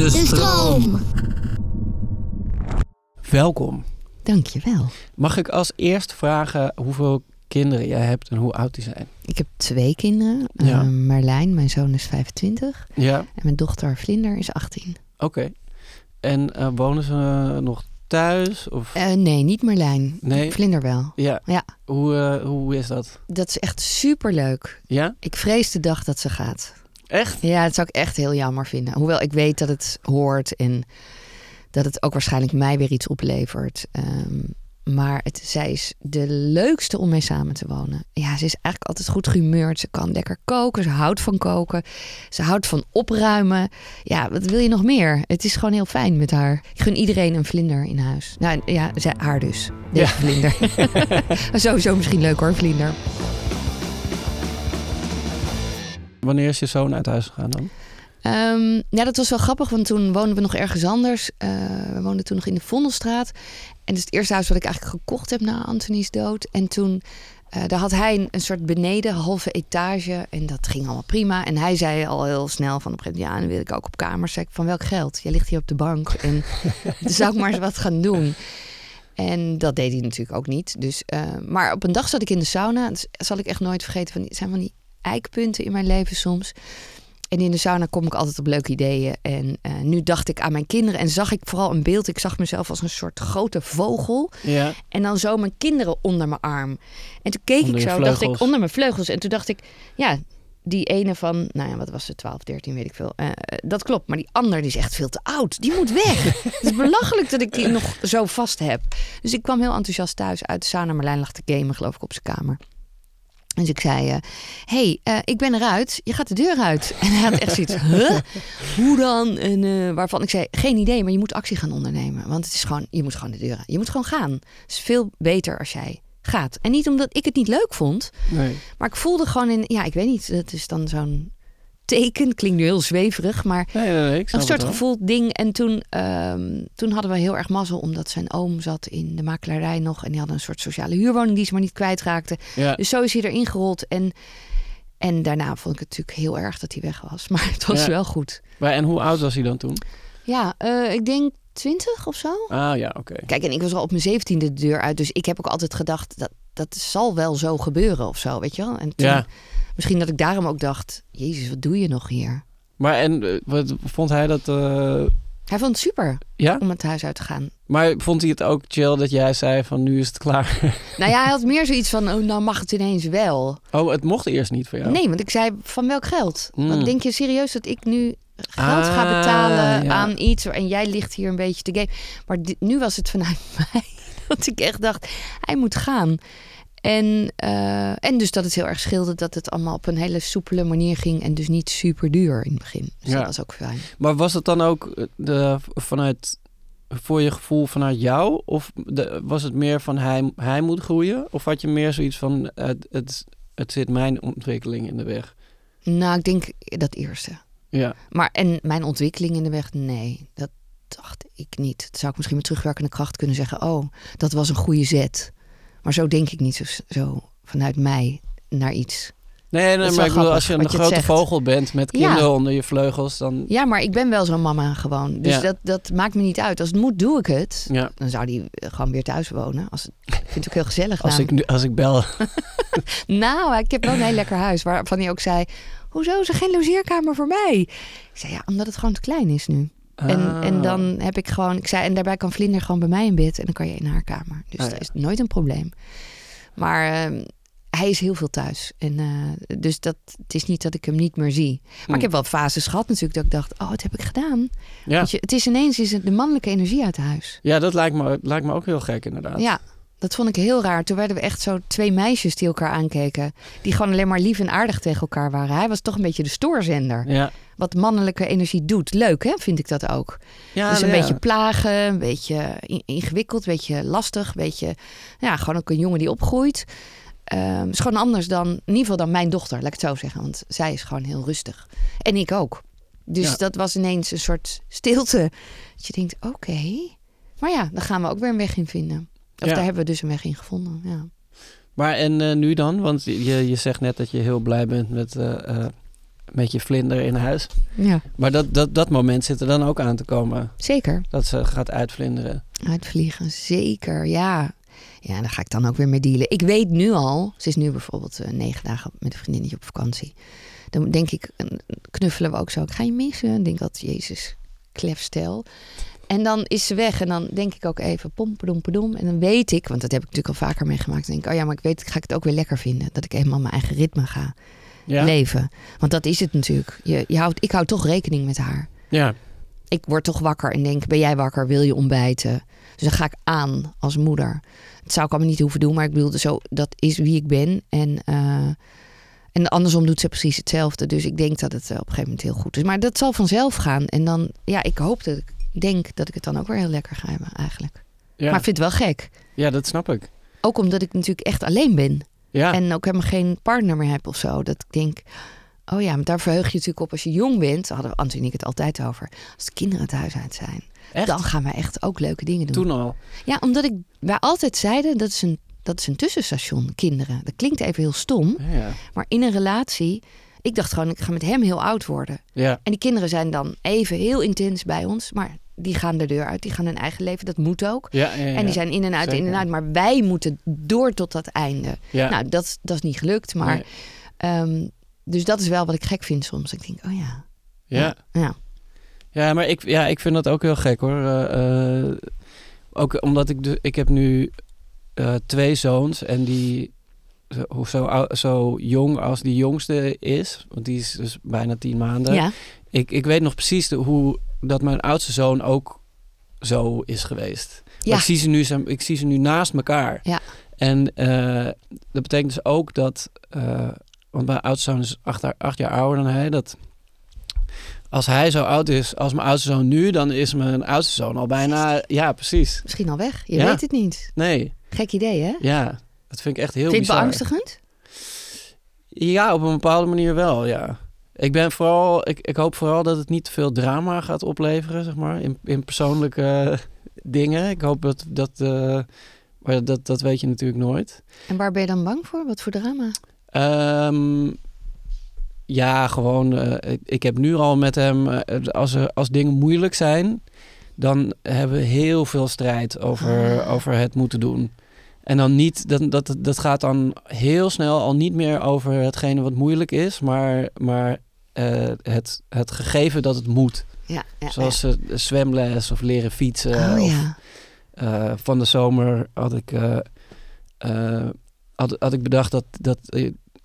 De stroom. Welkom. Dankjewel. Mag ik als eerst vragen hoeveel kinderen jij hebt en hoe oud die zijn? Ik heb twee kinderen. Ja. Eh, Marlijn, mijn zoon, is 25. Ja, En mijn dochter Vlinder is 18. oké. En eh, wonen ze nog thuis? Of? Eh, nee, niet Marlijn. Nee. Vlinder wel. Ja. Ja. Hoe, hoe is dat? Dat is echt superleuk. Ja? Ik vrees de dag dat ze gaat. Echt? Ja, dat zou ik echt heel jammer vinden. Hoewel ik weet dat het hoort en dat het ook waarschijnlijk mij weer iets oplevert. Ehm, maar het, zij is de leukste om mee samen te wonen. Ja, ze is eigenlijk altijd goed gehumeurd. Ze kan lekker koken. Ze houdt van koken. Ze houdt van opruimen. Ja, wat wil je nog meer? Het is gewoon heel fijn met haar. Ik gun iedereen een vlinder in huis. Nou ja, zij, haar dus. Deze Ja. vlinder. Sowieso misschien leuk hoor, vlinder. Wanneer is je zoon uit huis gegaan dan? Ehm, ja, dat was wel grappig, want toen woonden we nog ergens anders. Eh, we woonden toen nog in de Vondelstraat. En dat is het eerste huis wat ik eigenlijk gekocht heb na Anthony's dood. En toen, eh, daar had hij een, een soort beneden, halve etage. En dat ging allemaal prima. En hij zei al heel snel van op een gegeven moment... ja, dan wil ik ook op kamers. Zei ik, van welk geld? Jij ligt hier op de bank. En dan zou ik maar eens wat gaan doen. En dat deed hij natuurlijk ook niet. Dus, eh, maar op een dag zat ik in de sauna. Dat zal ik echt nooit vergeten. Van, die- zijn van die eikpunten in mijn leven soms. En in de sauna kom ik altijd op leuke ideeën. En eh, nu dacht ik aan mijn kinderen en zag ik vooral een beeld. Ik zag mezelf als een soort grote vogel. Ja. En dan zo mijn kinderen onder mijn arm. En toen keek Onder ik zo, dacht ik onder mijn vleugels. En toen dacht ik, ja, die ene van, nou ja, wat was het, 12, 13, weet ik veel. Eh, eh, dat klopt, maar die ander die is echt veel te oud. Die moet weg. het is belachelijk dat ik die nog zo vast heb. Dus ik kwam heel enthousiast thuis uit de sauna. Marlijn lag te gamen, geloof ik, op zijn kamer. Dus ik zei, eh, hey, eh, ik ben eruit. Je gaat de deur uit. En hij had echt zoiets, huh? Hoe dan? En eh, waarvan ik zei, geen idee, maar je moet actie gaan ondernemen. Want het is gewoon, je moet gewoon de deur uit. Je moet gewoon gaan. Het is veel beter als jij gaat. En niet omdat ik het niet leuk vond, Nee. maar ik voelde gewoon in, ja, ik weet niet, dat is dan zo'n teken. Klinkt nu heel zweverig, maar Nee, nee, nee. Ik snap een soort gevoel ding. En toen, ehm, toen hadden we heel erg mazzel, omdat zijn oom zat in de makelaarij nog. En die had een soort sociale huurwoning die ze maar niet kwijtraakte. Ja. Dus zo is hij erin gerold. En, en daarna vond ik het natuurlijk heel erg dat hij weg was. Maar het was Ja. wel goed. Maar, en hoe oud was hij dan toen? Ja, eh, ik denk twintig of zo. Ah ja, oké. Kijk, en ik was al op mijn zeventiende de deur uit. Dus ik heb ook altijd gedacht, dat, dat zal wel zo gebeuren of zo, weet je wel. En toen, Ja. Misschien dat ik daarom ook dacht, jezus, wat doe je nog hier? Maar en eh, wat vond hij dat... eh, Hij vond het super ja? om het huis uit te gaan. Maar vond hij het ook chill dat jij zei van nu is het klaar? Nou ja, hij had meer zoiets van, oh, nou mag het ineens wel. Oh, het mocht eerst niet voor jou? Nee, want ik zei, van welk geld? Mm. Want denk je serieus dat ik nu geld ga Ah, betalen ja. aan iets en jij ligt hier een beetje te game? Maar dit, nu was het vanuit mij dat ik echt dacht, hij moet gaan. En, eh, en dus dat het heel erg scheelde dat het allemaal op een hele soepele manier ging en dus niet super duur in het begin. Dus Ja. dat was ook fijn. Maar was het dan ook eh, de, vanuit, voor je gevoel vanuit jou? Of de, was het meer van hij, hij moet groeien? Of had je meer zoiets van het, het, het zit mijn ontwikkeling in de weg? Nou, ik denk dat eerste. Ja, Maar en mijn ontwikkeling in de weg, nee, dat dacht ik niet. Dat zou ik misschien met terugwerkende kracht kunnen zeggen. Oh, dat was een goede zet. Maar zo denk ik niet zo, zo vanuit mij naar iets. nee, nee maar ik bedoel, als je een je grote vogel bent met Ja. kinderen onder je vleugels, dan... Ja, maar ik ben wel zo'n mama gewoon. Dus Ja. dat, dat maakt me niet uit. Als het moet, doe ik het. Ja. Dan zou die gewoon weer thuis wonen. Als ik vind het ook heel gezellig. Als ik, nu, als ik bel. Nou, ik heb wel een heel lekker huis. Waarvan hij ook zei, hoezo is er geen logeerkamer voor mij? Ik zei, ja, omdat het gewoon te klein is nu. En, Ah. en dan heb ik gewoon, ik zei, en daarbij kan Vlinder gewoon bij mij in bed en dan kan je in haar kamer. Dus Ah, dat is nooit een probleem. Maar ehm, hij is heel veel thuis. En, eh, dus dat, het is niet dat ik hem niet meer zie. Maar ik heb wel fases gehad natuurlijk dat ik dacht, oh, wat heb ik gedaan? Ja. Want je, het is ineens is het de mannelijke energie uit huis. ja, dat lijkt me, lijkt me ook heel gek inderdaad. Ja, dat vond ik heel raar. Toen werden we echt zo twee meisjes die elkaar aankeken. Die gewoon alleen maar lief en aardig tegen elkaar waren. Hij was toch een beetje de stoorzender. Ja. Wat mannelijke energie doet. Leuk hè, vind ik dat ook. Ja, dus een ja. beetje plagen, een beetje in- ingewikkeld, een beetje lastig. Een beetje, ja, gewoon ook een jongen die opgroeit. Ehm is gewoon anders dan, in ieder geval dan mijn dochter, laat ik het zo zeggen. Want zij is gewoon heel rustig. En ik ook. Dus Ja. dat was ineens een soort stilte. Dat je denkt, oké. Maar ja, daar gaan we ook weer een weg in vinden. Of Ja. daar hebben we dus een weg in gevonden. Ja. Maar en eh, nu dan? Want je, je zegt net dat je heel blij bent met, eh, eh, met je vlinder in huis. ja, Maar dat, dat, dat moment zit er dan ook aan te komen. zeker. Dat ze gaat uitvlinderen. Uitvliegen, zeker. Ja. Ja, daar ga ik dan ook weer mee dealen. Ik weet nu al, ze is nu bijvoorbeeld eh, negen dagen met een vriendinnetje op vakantie. Dan denk ik, knuffelen we ook zo. Ik ga je missen. Dan denk ik altijd, jezus, klef stel. En dan is ze weg en dan denk ik ook even pompedompedom. En dan weet ik, want dat heb ik natuurlijk al vaker meegemaakt. Dan denk ik, oh ja, maar ik weet, ga ik het ook weer lekker vinden. Dat ik helemaal mijn eigen ritme ga Ja. leven. Want dat is het natuurlijk. Je, je houdt, ik hou toch rekening met haar Ja. ik word toch wakker en denk, ben jij wakker? Wil je ontbijten? Dus dan ga ik aan als moeder. Het zou ik allemaal niet hoeven doen, maar ik bedoel, zo, dat is wie ik ben. En, eh, en andersom doet ze precies hetzelfde. Dus ik denk dat het eh, op een gegeven moment heel goed is. Maar dat zal vanzelf gaan. En dan, ja, ik hoop dat ik denk dat ik het dan ook weer heel lekker ga hebben, eigenlijk. Ja. Maar ik vind het wel gek. ja, dat snap ik. Ook omdat ik natuurlijk echt alleen ben. Ja. En ook helemaal geen partner meer heb of zo. Dat ik denk, oh ja, maar daar verheug je natuurlijk op als je jong bent. Daar hadden ik het altijd over. Als de kinderen het huis uit zijn. Echt? Dan gaan we echt ook leuke dingen doen. Toen al. Ja, omdat ik, wij altijd zeiden, dat is, een, dat is een tussenstation, kinderen. Dat klinkt even heel stom. Ja. Maar in een relatie, ik dacht gewoon, ik ga met hem heel oud worden. Ja. En die kinderen zijn dan even heel intens bij ons. Maar die gaan de deur uit, die gaan hun eigen leven. Dat moet ook. Ja, ja, ja. En die zijn in en uit, in en uit. Maar wij moeten door tot dat einde. Nou, dat, dat is niet gelukt. Maar, Nee. ehm, dus dat is wel wat ik gek vind soms. Ik denk, oh ja. ja. Ja, Ja, maar ik, ja, ik vind dat ook heel gek hoor. Eh, eh, ook omdat ik, de, ik heb nu eh, twee zoons en die zo, zo, zo jong als die jongste is, want die is dus bijna tien maanden. ja. Ik, ik weet nog precies de, hoe dat mijn oudste zoon ook zo is geweest. Ja. Ik, zie ze nu, ik zie ze nu naast elkaar. Ja. En eh, dat betekent dus ook dat, eh, want mijn oudste zoon is acht, jaar- acht jaar ouder dan hij, dat als hij zo oud is als mijn oudste zoon nu, dan is mijn oudste zoon al bijna, ja precies. Misschien al weg. Je Ja. weet het niet. Nee, Gek idee, hè? ja, dat vind ik echt heel Vind je het beangstigend? Ja, op een bepaalde manier wel, ja. Ik ben vooral, ik, ik hoop vooral dat het niet te veel drama gaat opleveren, zeg maar, in, in persoonlijke eh, dingen. Ik hoop dat, dat, eh, maar dat, dat weet je natuurlijk nooit. En waar ben je dan bang voor? Wat voor drama? Ehm, ja, gewoon, eh, ik, ik heb nu al met hem, als, er, als dingen moeilijk zijn, dan hebben we heel veel strijd over, Ah. over het moeten doen. En dan niet, dat, dat, dat gaat dan heel snel al niet meer over hetgene wat moeilijk is, maar, maar eh, het, het gegeven dat het moet. Ja, ja, Zoals eh, zwemles of leren fietsen. ja. Oh of, ja. eh, van de zomer had ik, had, had ik bedacht dat, dat,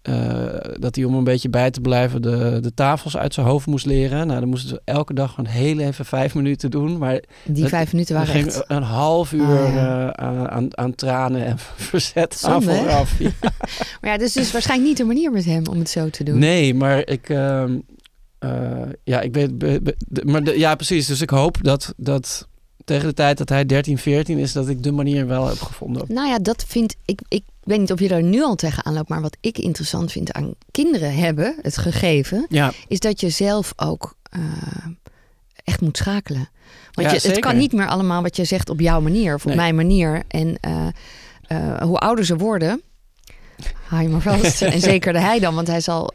eh, dat hij om een beetje bij te blijven de, de tafels uit zijn hoofd moest leren. Nou, dan moesten ze elke dag gewoon heel even vijf minuten doen. Maar Die vijf minuten waren ging echt... een half uur Ah, ja. eh, aan, aan, aan tranen en verzet aan vooraf. Ja. Maar ja, dus is waarschijnlijk niet de manier met hem om het zo te doen. Nee, maar ik... ehm, eh, ja, ik weet... be- be- de- maar de- ja, precies. Dus ik hoop dat, dat tegen de tijd dat hij 13, 14 is... dat ik de manier wel heb gevonden. Nou ja, dat vind ik... Ik weet niet of je daar nu al tegenaan loopt... maar wat ik interessant vind aan kinderen hebben, het gegeven... Ja, is dat je zelf ook eh, echt moet schakelen. Want Ja, je, het zeker. kan niet meer allemaal wat je zegt op jouw manier of op Nee. mijn manier. En eh, eh, hoe ouder ze worden, haal je maar vast. en zeker de hij dan, want hij zal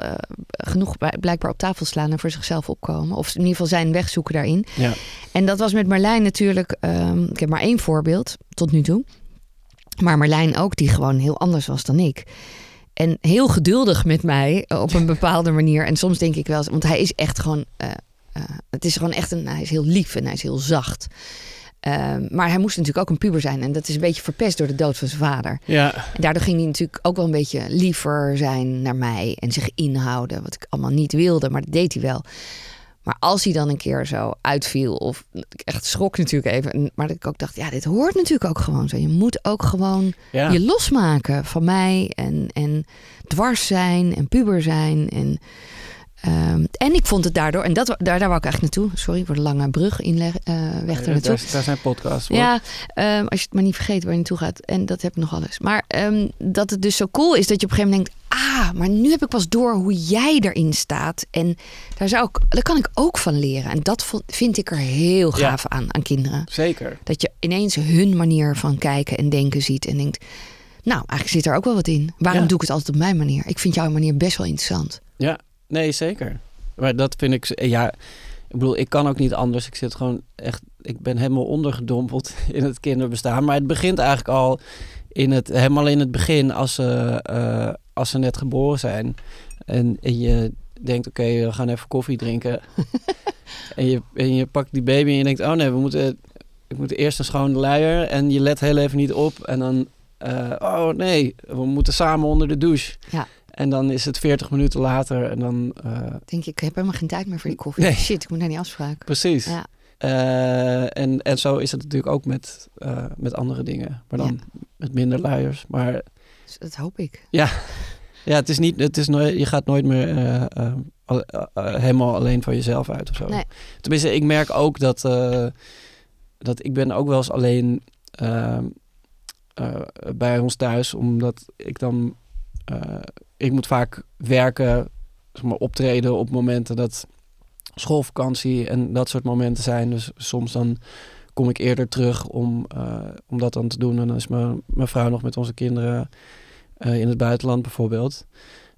genoeg blijkbaar op tafel slaan en voor zichzelf opkomen. Of in ieder geval zijn weg zoeken daarin. ja. En dat was met Marlijn natuurlijk. ehm, ik heb maar één voorbeeld tot nu toe. Maar Marlijn ook, die gewoon heel anders was dan ik. En heel geduldig met mij eh, op een bepaalde manier. En soms denk ik wel, eens- want hij is echt gewoon, eh, eh, het is gewoon echt een, hij is heel lief en hij is heel zacht. Ehm, maar hij moest natuurlijk ook een puber zijn. En dat is een beetje verpest door de dood van zijn vader. Ja, En daardoor ging hij natuurlijk ook wel een beetje liever zijn naar mij en zich inhouden, wat ik allemaal niet wilde, maar dat deed hij wel. Maar als hij dan een keer zo uitviel, of ik echt schrok natuurlijk even, en- maar dat ik ook dacht, ja, dit hoort natuurlijk ook gewoon zo. Je moet ook gewoon ja. je losmaken van mij en, en dwars zijn en puber zijn. En, ehm, en ik vond het daardoor, en dat, daar, daar wou ik eigenlijk naartoe, sorry voor de lange brug inleg, eh, weg er naartoe. daar, daar zijn podcasts voor. Ja, ehm, als je het maar niet vergeet waar je naartoe gaat. En dat heb ik nog alles. Maar ehm, dat het dus zo cool is dat je op een gegeven moment denkt... ah, maar nu heb ik pas door hoe jij erin staat. En daar, zou ik, daar kan ik ook van leren. En dat vind ik er heel Ja. gaaf aan, aan kinderen. Zeker. Dat je ineens hun manier van kijken en denken ziet. En denkt, nou, eigenlijk zit er ook wel wat in. Waarom Ja. doe ik het altijd op mijn manier? Ik vind jouw manier best wel interessant. Ja, nee, zeker. Maar dat vind ik, ja, ik bedoel, ik kan ook niet anders. Ik zit gewoon echt, ik ben helemaal ondergedompeld in het kinderbestaan. Maar het begint eigenlijk al in het, helemaal in het begin, als ze, eh, als ze net geboren zijn. En, en je denkt, oké, we gaan even koffie drinken. en, je, en je pakt die baby en je denkt, oh nee, we moeten, ik moet eerst een schone luier. En je let heel even niet op. En dan, eh, oh nee, we moeten samen onder de douche. Ja. En dan is het 40 minuten later en dan... eh, Denk je, ik heb helemaal geen tijd meer voor die koffie. Nee. Shit, ik moet naar die afspraak. precies. Ja. Eh, en, en zo is het natuurlijk ook met, eh, met andere dingen. Maar dan met minder luiers. Maar Dus dat hoop ik. ja, het is niet, het is nooit, je gaat nooit meer al- helemaal alleen van jezelf uit of zo. Nee. Tenminste, ik merk ook dat, dat ik ben ook wel eens alleen bij ons thuis. Omdat ik dan... ik moet vaak werken, zeg maar, optreden op momenten dat schoolvakantie en dat soort momenten zijn. Dus soms dan kom ik eerder terug om, eh, om dat dan te doen. En dan is mijn, mijn vrouw nog met onze kinderen eh, in het buitenland bijvoorbeeld.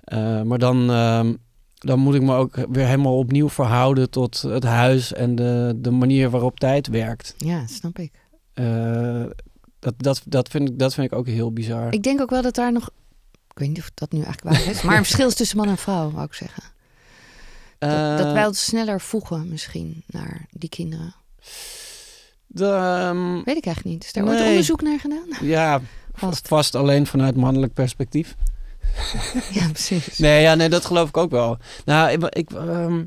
Eh, maar dan, ehm, dan moet ik me ook weer helemaal opnieuw verhouden tot het huis en de, de manier waarop tijd werkt. Ja, snap ik. Dat, dat, dat, vind ik, dat vind ik ook heel bizar. Ik denk ook wel dat daar nog. Ik weet niet of dat nu eigenlijk waar is. Maar een verschil is tussen man en vrouw, wou ik zeggen. Dat, dat Eh, wij ons sneller voegen misschien naar die kinderen. de, ehm, Weet ik eigenlijk niet. Is daar ooit Nee. onderzoek naar gedaan? ja, Vast. vast alleen vanuit mannelijk perspectief. Ja, precies. Nee, ja, nee, dat geloof ik ook wel. Nou, ik, ik ehm,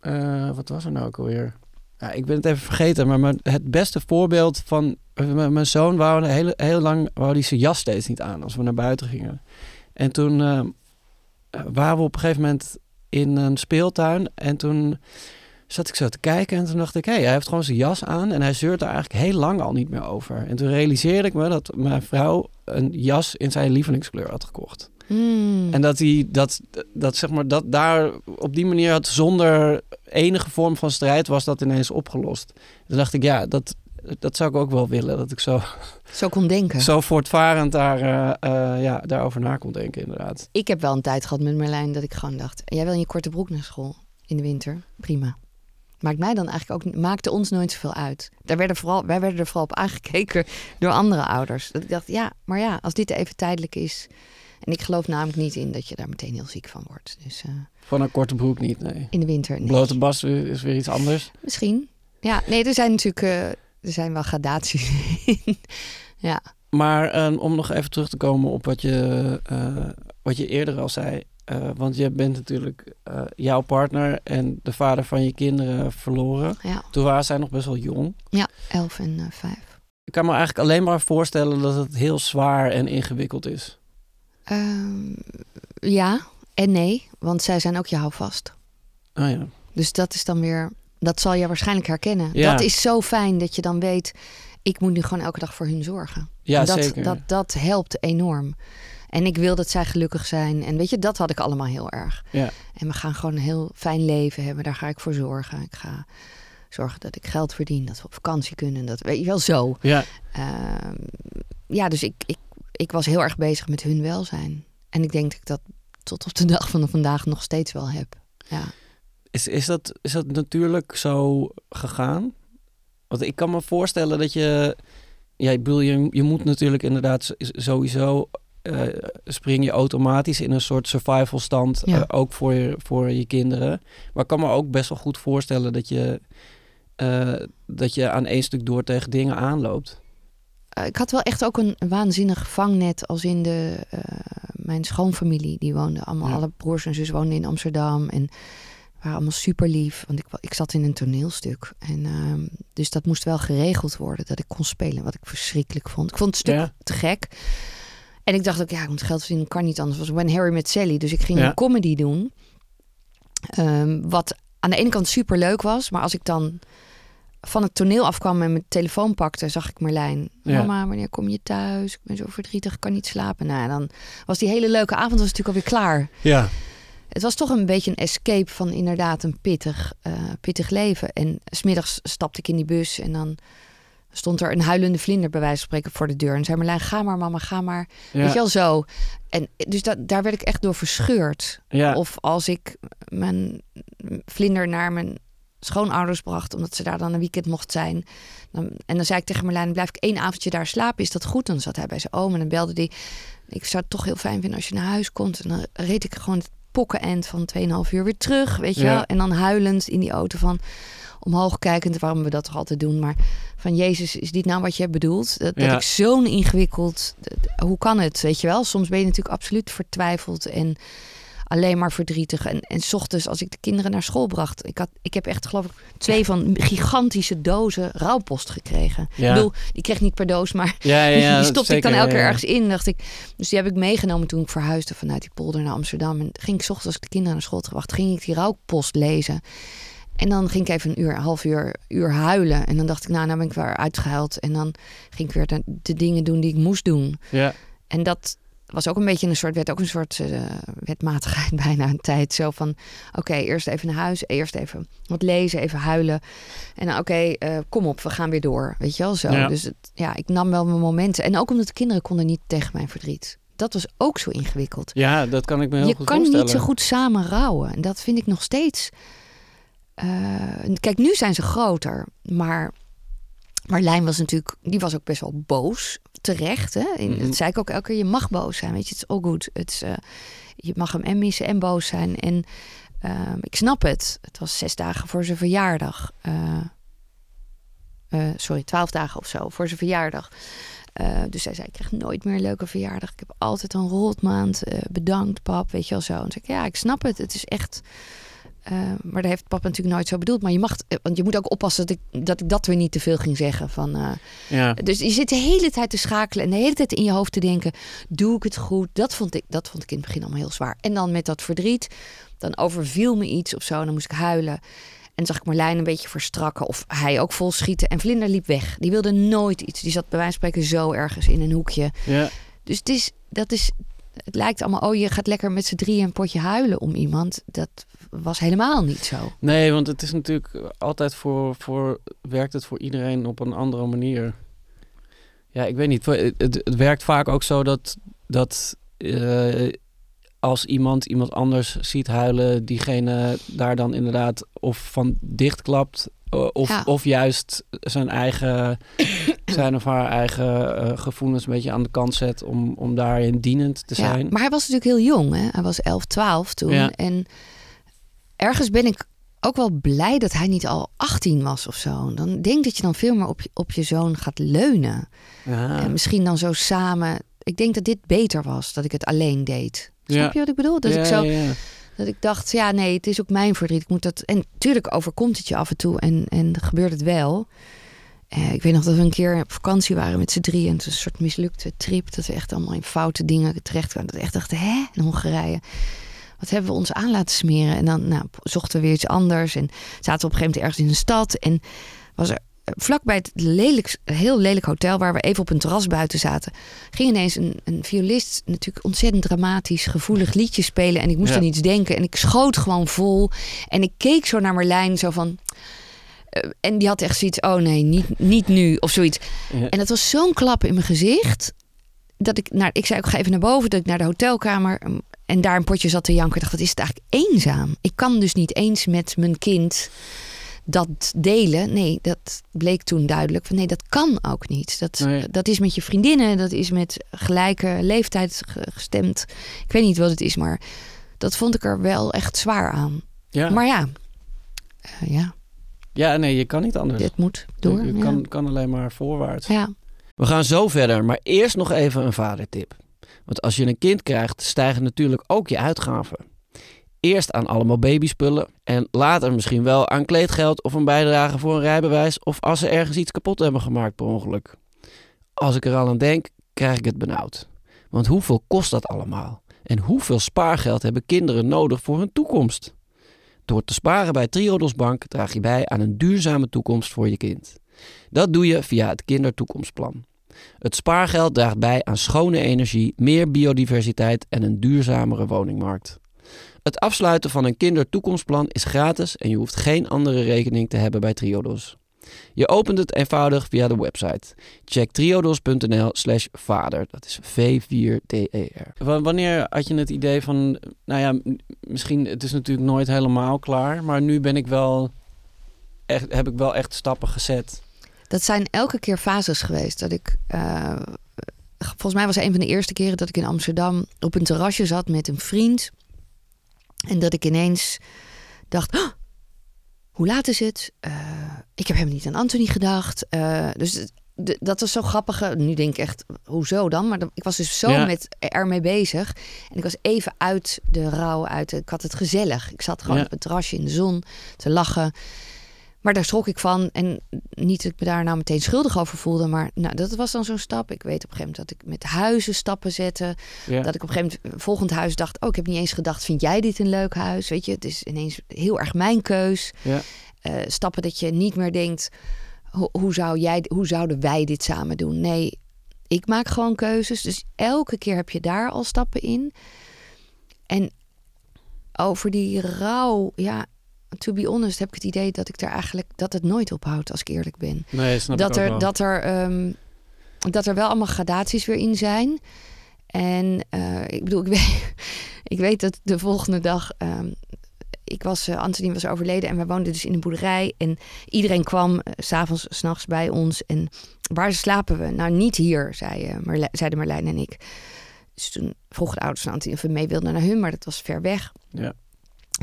eh, wat was er nou ook alweer? Ja, ik ben het even vergeten, maar mijn- het beste voorbeeld van eh, mijn zoon wou een hele, heel lang wou die zijn jas steeds niet aan als we naar buiten gingen. En toen eh, waren we op een gegeven moment in een speeltuin en toen zat ik zo te kijken en toen dacht ik, hé, hij heeft gewoon zijn jas aan en hij zeurt daar eigenlijk heel lang al niet meer over. En toen realiseerde ik me dat mijn vrouw een jas in zijn lievelingskleur had gekocht. Hmm. En dat hij dat, dat zeg maar dat daar op die manier had zonder enige vorm van strijd was dat ineens opgelost. Toen dacht ik, ja, dat, dat zou ik ook wel willen. Dat ik zo, Zo kon denken. zo voortvarend daar, eh, eh, ja, daarover na kon denken, inderdaad. Ik heb wel een tijd gehad met Merlijn dat ik gewoon dacht... jij wil in je korte broek naar school in de winter? Prima. Maakt mij dan eigenlijk ook maakte ons nooit zoveel uit. Daar werden vooral, wij werden er vooral op aangekeken door andere ouders. Dat ik dacht, ja, maar ja, als dit even tijdelijk is... En ik geloof namelijk niet in dat je daar meteen heel ziek van wordt. Dus eh, Van een korte broek niet, nee. in de winter, nee. Blote bas is weer iets anders. Misschien. Ja, nee, er zijn natuurlijk eh, er zijn wel gradaties in. ja, Maar eh, om nog even terug te komen op wat je, eh, wat je eerder al zei. want je bent natuurlijk jouw partner en de vader van je kinderen verloren. ja, Toen waren zij nog best wel jong. ja, elf en vijf. Ik kan me eigenlijk alleen maar voorstellen dat het heel zwaar en ingewikkeld is. Ehm, ja en nee, want zij zijn ook je houvast. Ah ja. Dus dat is dan weer, dat zal je waarschijnlijk herkennen. Ja. Dat is zo fijn dat je dan weet, ik moet nu gewoon elke dag voor hun zorgen. Ja, En dat, zeker. Dat, dat helpt enorm. En ik wil dat zij gelukkig zijn. En weet je, dat had ik allemaal heel erg. Ja. En we gaan gewoon een heel fijn leven hebben. Daar ga ik voor zorgen. Ik ga zorgen dat ik geld verdien, dat we op vakantie kunnen. Dat weet je wel zo. Ja, Ehm, ja, dus ik, ik, ik was heel erg bezig met hun welzijn. En ik denk dat ik dat tot op de dag van vandaag nog steeds wel heb. Ja. is, is, dat, is dat natuurlijk zo gegaan? Want ik kan me voorstellen dat je... Ja, ik bedoel, je, je moet natuurlijk inderdaad sowieso eh, spring je automatisch in een soort survival stand. Ja. eh, ook voor je, voor je kinderen. Maar ik kan me ook best wel goed voorstellen dat je, eh, dat je aan één stuk door tegen dingen aanloopt. Eh, ik had wel echt ook een waanzinnig vangnet als in de, eh, mijn schoonfamilie. Die woonde allemaal, Ja. alle broers en zus woonden in Amsterdam. En waren allemaal super lief. Want ik, ik zat in een toneelstuk. En, ehm, dus dat moest wel geregeld worden dat ik kon spelen. Wat ik verschrikkelijk vond. Ik vond het stuk Ja. te gek. En ik dacht ook, ja, ik moet geld verdienen. Kan niet anders. Was When Harry Met Sally. Dus ik ging Ja. een comedy doen. Ehm, wat aan de ene kant super leuk was. Maar als ik dan van het toneel afkwam en mijn telefoon pakte, zag ik Marlijn. Ja. Mama, wanneer kom je thuis? Ik ben zo verdrietig, ik kan niet slapen. Nou, dan was die hele leuke avond was natuurlijk alweer klaar. Ja. Het was toch een beetje een escape van inderdaad een pittig, eh, pittig leven. En smiddags stapte ik in die bus en dan stond er een huilende vlinder bij wijze van spreken voor de deur. En zei Marlijn, ga maar mama, ga maar. Weet je wel zo. En dus dat, daar werd ik echt door verscheurd. Ja. Of als ik mijn vlinder naar mijn schoonouders bracht, omdat ze daar dan een weekend mocht zijn. Dan, en dan zei ik tegen Marlijn, blijf ik één avondje daar slapen, is dat goed? Dan zat hij bij zijn oom en dan belde hij. Ik zou het toch heel fijn vinden als je naar huis komt. En dan reed ik gewoon het pokkenend van 2,5 uur weer terug, weet je Ja. wel. En dan huilend in die auto van omhoog kijkend, waarom we dat toch altijd doen. Maar van Jezus, is dit nou wat je bedoelt? Dat, dat Ja. ik zo'n ingewikkeld... Hoe kan het, weet je wel? Soms ben je natuurlijk absoluut vertwijfeld en alleen maar verdrietig. En, en 's ochtends, als ik de kinderen naar school bracht... Ik, had, ik heb echt, geloof ik, twee van gigantische dozen rouwpost gekregen. Ja. Ik bedoel, die kreeg niet per doos, maar Ja, die stopte ik dan elke keer ergens in. Dacht ik, dus die heb ik meegenomen toen ik verhuisde vanuit die polder naar Amsterdam. En ging ik 's ochtends als ik de kinderen naar school had gebracht, ging ik die rouwpost lezen. En dan ging ik even een uur, een half uur, uur huilen. En dan dacht ik, nou, nou ben ik weer uitgehuild. En dan ging ik weer de, de dingen doen die ik moest doen. Ja. En dat was ook een beetje een soort, werd ook een soort eh, wetmatigheid bijna een tijd. Zo van, oké, eerst even naar huis, eerst even wat lezen, even huilen. En dan, oké, eh, kom op, we gaan weer door. Weet je wel, zo. Ja. Dus het, ja, ik nam wel mijn momenten. En ook omdat de kinderen konden niet tegen mijn verdriet. Dat was ook zo ingewikkeld. ja, dat kan ik me heel Je goed kan voorstellen. niet zo goed samen rouwen. En dat vind ik nog steeds. eh, kijk, nu zijn ze groter. Maar Marlijn was natuurlijk, die was ook best wel boos. Terecht. Hè? Mhm. Dat zei ik ook elke keer. Je mag boos zijn. Weet je, het is all good. Het is, eh, je mag hem en missen en boos zijn. En ehm, ik snap het. Het was zes dagen voor zijn verjaardag. Eh, eh, sorry, twaalf dagen of zo voor zijn verjaardag. Dus hij zei, ik krijg nooit meer een leuke verjaardag. Ik heb altijd een rotmaand. Bedankt, pap. Weet je wel zo. En zei ik, ja, ik snap het. Het is echt... eh, maar dat heeft papa natuurlijk nooit zo bedoeld. Maar je mag, eh, want je moet ook oppassen dat ik dat, ik dat weer niet te veel ging zeggen. Van, eh, Ja. dus je zit de hele tijd te schakelen en de hele tijd in je hoofd te denken: doe ik het goed? Dat vond ik, dat vond ik in het begin allemaal heel zwaar. En dan met dat verdriet, dan overviel me iets of zo. En dan moest ik huilen. En zag ik Marlijn een beetje verstrakken. Of hij ook vol schieten. En Vlinder liep weg. Die wilde nooit iets. Die zat bij wijze van spreken zo ergens in een hoekje. Ja. Dus het is, dat is, het lijkt allemaal, oh je gaat lekker met z'n drieën een potje huilen om iemand. Dat was helemaal niet zo. Nee, want het is natuurlijk altijd voor, voor... Werkt het voor iedereen op een andere manier. Ja, ik weet niet. Het, het, het werkt vaak ook zo dat... dat eh, als iemand iemand anders ziet huilen... diegene daar dan inderdaad of van dichtklapt... eh, Of, Ja. of juist zijn eigen, zijn of haar eigen eh, gevoelens een beetje aan de kant zet om, om daarin dienend te zijn. Ja, maar hij was natuurlijk heel jong. Hè? Hij was 11, 12 toen. Ja. En ergens ben ik ook wel blij dat hij niet al 18 was of zo. Dan denk dat je dan veel meer op je, op je zoon gaat leunen. Ja. En misschien dan zo samen. Ik denk dat dit beter was, dat ik het alleen deed. Snap je wat ik bedoel? Dat ja, ik zo, dat ik dacht, ja, nee, het is ook mijn verdriet. Ik moet dat. En tuurlijk overkomt het je af en toe en, en gebeurt het wel. Eh, ik weet nog dat we een keer op vakantie waren met z'n drieën. En het was een soort mislukte trip. Dat we echt allemaal in foute dingen terecht kwamen. Dat we echt dachten, hè, in Hongarije. Wat hebben we ons aan laten smeren? En dan nou, zochten we weer iets anders. En zaten we op een gegeven moment ergens in een stad. En was er eh, vlakbij het lelijk, heel lelijk hotel... waar we even op een terras buiten zaten... ging ineens een, een violist natuurlijk ontzettend dramatisch... gevoelig liedje spelen. En ik moest Ja. aan iets denken. En ik schoot gewoon vol. En ik keek zo naar Marlijn, zo van... eh, en die had echt zoiets, oh nee, niet, niet nu, of zoiets. Ja. En dat was zo'n klap in mijn gezicht. Dat ik, naar, ik zei, ik ga even naar boven, dat ik naar de hotelkamer. En daar een potje zat te janken. Ik dacht, wat is het eigenlijk eenzaam? Ik kan dus niet eens met mijn kind dat delen, nee, dat bleek toen duidelijk. Van nee, dat kan ook niet. Dat, Nee. dat is met je vriendinnen, dat is met gelijke leeftijd ge- gestemd. Ik weet niet wat het is, maar dat vond ik er wel echt zwaar aan. Ja. Maar ja, eh, ja, ja, nee, je kan niet anders. dit moet door. je ja. kan, kan alleen maar voorwaarts. ja. We gaan zo verder, maar eerst nog even een vadertip. Want als je een kind krijgt, stijgen natuurlijk ook je uitgaven. Eerst aan allemaal babyspullen en later misschien wel aan kleedgeld of een bijdrage voor een rijbewijs of als ze ergens iets kapot hebben gemaakt per ongeluk. Als ik er al aan denk, krijg ik het benauwd. Want hoeveel kost dat allemaal? En hoeveel spaargeld hebben kinderen nodig voor hun toekomst? Door te sparen bij Triodos Bank draag je bij aan een duurzame toekomst voor je kind. Dat doe je via het Kindertoekomstplan. Het spaargeld draagt bij aan schone energie, meer biodiversiteit en een duurzamere woningmarkt. Het afsluiten van een kindertoekomstplan is gratis en je hoeft geen andere rekening te hebben bij Triodos. Je opent het eenvoudig via de website. Check triodos.nl slash vader. Dat is V4DER. Wanneer had je het idee van, nou ja, misschien, het is natuurlijk nooit helemaal klaar, maar nu ben ik wel, echt, heb ik wel echt stappen gezet. Dat zijn elke keer fases geweest. Dat ik, eh, volgens mij was een van de eerste keren dat ik in Amsterdam op een terrasje zat met een vriend. En dat ik ineens dacht, "Oh, hoe laat is het? Eh, ik heb helemaal niet aan Anthony gedacht. Eh, dus dat was zo grappig. Eh, Nu denk ik echt, hoezo dan? Maar ik was dus zo Ja. met ermee bezig. En ik was even uit de rouw. Uit de, ik had het gezellig. Ik zat gewoon Ja. op het terrasje in de zon te lachen. Maar daar schrok ik van. En niet dat ik me daar nou meteen schuldig over voelde. Maar nou, dat was dan zo'n stap. Ik weet op een gegeven moment dat ik met huizen stappen zette. Ja. Dat ik op een gegeven moment, volgend huis dacht... oh, ik heb niet eens gedacht, vind jij dit een leuk huis? Weet je, het is ineens heel erg mijn keus. Ja. Eh, stappen dat je niet meer denkt... ho- hoe, zou jij, hoe zouden wij dit samen doen? Nee, ik maak gewoon keuzes. Dus elke keer heb je daar al stappen in. En over die rouw, ja... To be honest heb ik het idee dat ik daar eigenlijk dat het nooit ophoudt, als ik eerlijk ben Nee, snap dat ik er, wel. dat, er, ehm, dat er wel allemaal gradaties weer in zijn. En eh, ik bedoel, ik weet, ik weet dat de volgende dag. ehm, ik was, eh, Anthony was overleden en wij woonden dus in een boerderij. En iedereen kwam s s'avonds, s'nachts bij ons. En waar slapen we? Nou, niet hier, zei, Marle- zeiden Marlijn en ik. Dus toen vroegen de ouders van Anthony of we mee wilden naar hun, maar dat was ver weg. Ja.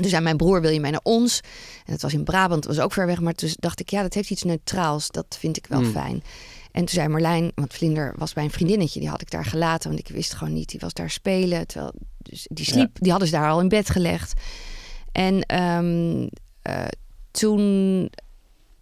Toen zei mijn broer, wil je mee naar ons? En dat was in Brabant, dat was ook ver weg. Maar toen dacht ik, ja, dat heeft iets neutraals. Dat vind ik wel Mm. fijn. En toen zei Marlijn, want Vlinder was bij een vriendinnetje. Die had ik daar gelaten, want ik wist gewoon niet. Die was daar spelen. Terwijl, dus die sliep, die hadden ze daar al in bed gelegd. En ehm, eh, toen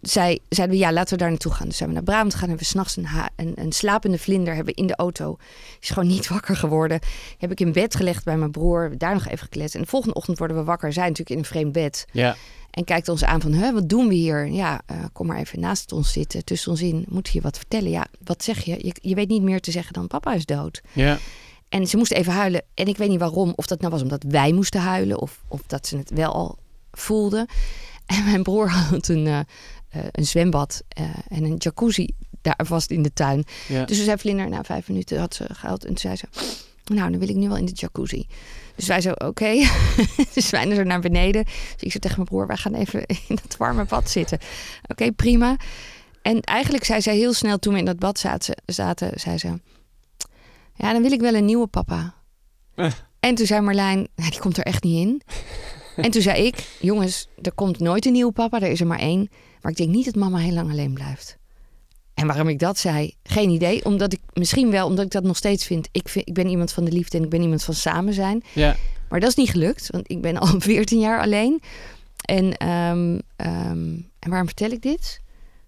zei, zeiden we, ja, laten we daar naartoe gaan. Dus zijn we naar Brabant gegaan. Hebben we s'nachts een, een, een slapende vlinder hebben in de auto. Is gewoon niet wakker geworden. Heb ik in bed gelegd bij mijn broer. Hebben Daar nog even gekletst. En de volgende ochtend worden we wakker. Zij natuurlijk in een vreemd bed. Ja. En kijkt ons aan van, Huh, wat doen we hier? Ja, eh, kom maar even naast ons zitten, tussen ons in. Moet je wat vertellen? Ja, wat zeg je? je? Je weet niet meer te zeggen dan papa is dood. Ja. En ze moest even huilen. En ik weet niet waarom. Of dat nou was omdat wij moesten huilen. Of, of dat ze het wel al voelden. En mijn broer had een, eh, eh, een zwembad eh, en een jacuzzi daar vast in de tuin. Ja. Dus ze zei Vlinder, na vijf minuten had ze gehaald. En toen zei ze, nou, dan wil ik nu wel in de jacuzzi. Dus wij zo, oké. dus wij er naar beneden. Dus ik zei tegen mijn broer, wij gaan even in dat warme bad zitten. Oké, prima. En eigenlijk zei zij heel snel, toen we in dat bad zaten, zaten zei ze... Ja, dan wil ik wel een nieuwe papa. Eh. En toen zei Marlijn, nou, die komt er echt niet in. En toen zei ik, jongens, er komt nooit een nieuwe papa. Er is er maar één. Maar ik denk niet dat mama heel lang alleen blijft. En waarom ik dat zei, geen idee. Omdat ik misschien wel, omdat ik dat nog steeds vind. Ik, vind, ik ben iemand van de liefde en ik ben iemand van samen zijn. Ja. Maar dat is niet gelukt, want ik ben al 14 jaar alleen. En, ehm, ehm, en waarom vertel ik dit?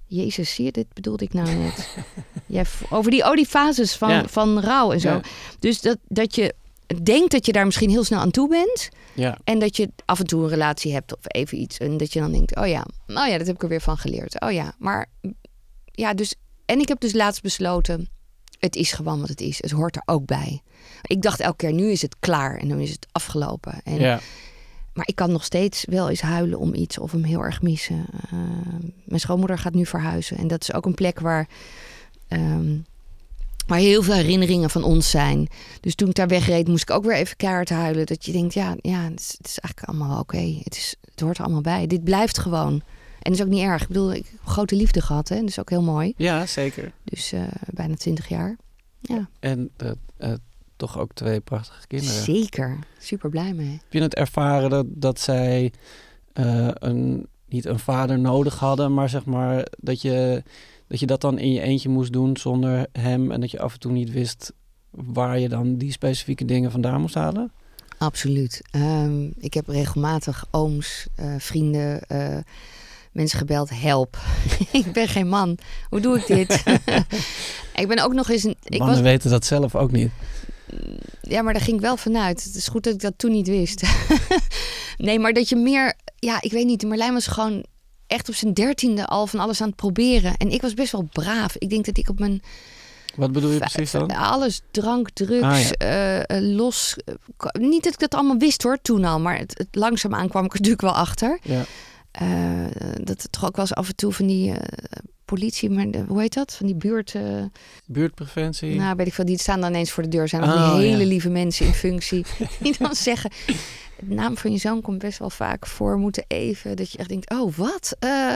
Jezus, zie je, dit bedoelde ik nou net. ja, v- over die, oh, die fases van, Ja. van rouw en zo. Ja. Dus dat, dat je denkt dat je daar misschien heel snel aan toe bent. Ja. En dat je af en toe een relatie hebt of even iets. En dat je dan denkt, oh ja, oh ja, dat heb ik er weer van geleerd. Oh ja, maar ja, dus... En ik heb dus laatst besloten, het is gewoon wat het is. Het hoort er ook bij. Ik dacht elke keer, nu is het klaar en dan is het afgelopen. En, Ja. Maar ik kan nog steeds wel eens huilen om iets of hem heel erg missen. Eh, mijn schoonmoeder gaat nu verhuizen. En dat is ook een plek waar, ehm, waar heel veel herinneringen van ons zijn. Dus toen ik daar wegreed, moest ik ook weer even keihard huilen. Dat je denkt, ja, ja het, is, het is eigenlijk allemaal oké. Het, is- het hoort er allemaal bij. Dit blijft gewoon. En dat is ook niet erg. Ik bedoel, ik heb grote liefde gehad, hè. Dat is ook heel mooi. Ja, zeker. Dus eh, bijna twintig jaar. Ja, En eh, eh, toch ook twee prachtige kinderen. zeker. Super blij mee. Heb je het ervaren dat, dat zij een, niet een vader nodig hadden, maar zeg maar dat je, dat je dat dan in je eentje moest doen zonder hem en dat je af en toe niet wist waar je dan die specifieke dingen vandaan moest halen? Absoluut. Ehm, ik heb regelmatig ooms, eh, vrienden, eh, mensen gebeld. Help. ik ben geen man. Hoe doe ik dit? ik ben ook nog eens een. Ik Mannen was, weten dat zelf ook niet. ja, maar daar ging ik wel vanuit. Het is goed dat ik dat toen niet wist. nee, maar dat je meer. Ja, ik weet niet. Marlijn was gewoon echt op zijn dertiende al van alles aan het proberen. En ik was best wel braaf. Ik denk dat ik op mijn Wat bedoel je precies dan? Alles, drank, drugs, Ah, ja. eh, eh, los. eh, niet dat ik dat allemaal wist hoor, toen al. Maar het, het langzaamaan kwam ik er natuurlijk wel achter. Ja. Eh, dat het toch ook wel eens af en toe van die politie, maar de- hoe heet dat? Van die buurt. eh, Buurtpreventie? nou, weet ik veel, die staan dan ineens voor de deur. Zijn Oh, die hele ja. lieve mensen in functie. die dan zeggen. De naam van je zoon komt best wel vaak voor. Moeten even. Dat je echt denkt: oh, wat? Eh,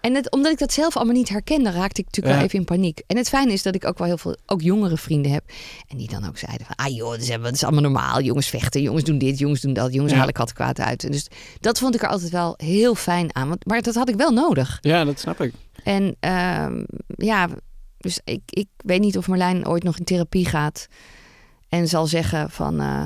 en het, omdat ik dat zelf allemaal niet herkende, raakte ik natuurlijk Ja. wel even in paniek. En het fijne is dat ik ook wel heel veel ook jongere vrienden heb. En die dan ook zeiden: van, ah joh, dat is, dat is allemaal normaal. Jongens vechten, jongens doen dit, jongens doen dat. Jongens Ja. halen kattenkwaad uit. En dus dat vond ik er altijd wel heel fijn aan. Want, maar dat had ik wel nodig. Ja, dat snap ik. En ehm, ja, dus ik, ik weet niet of Marlijn ooit nog in therapie gaat en zal zeggen van, eh,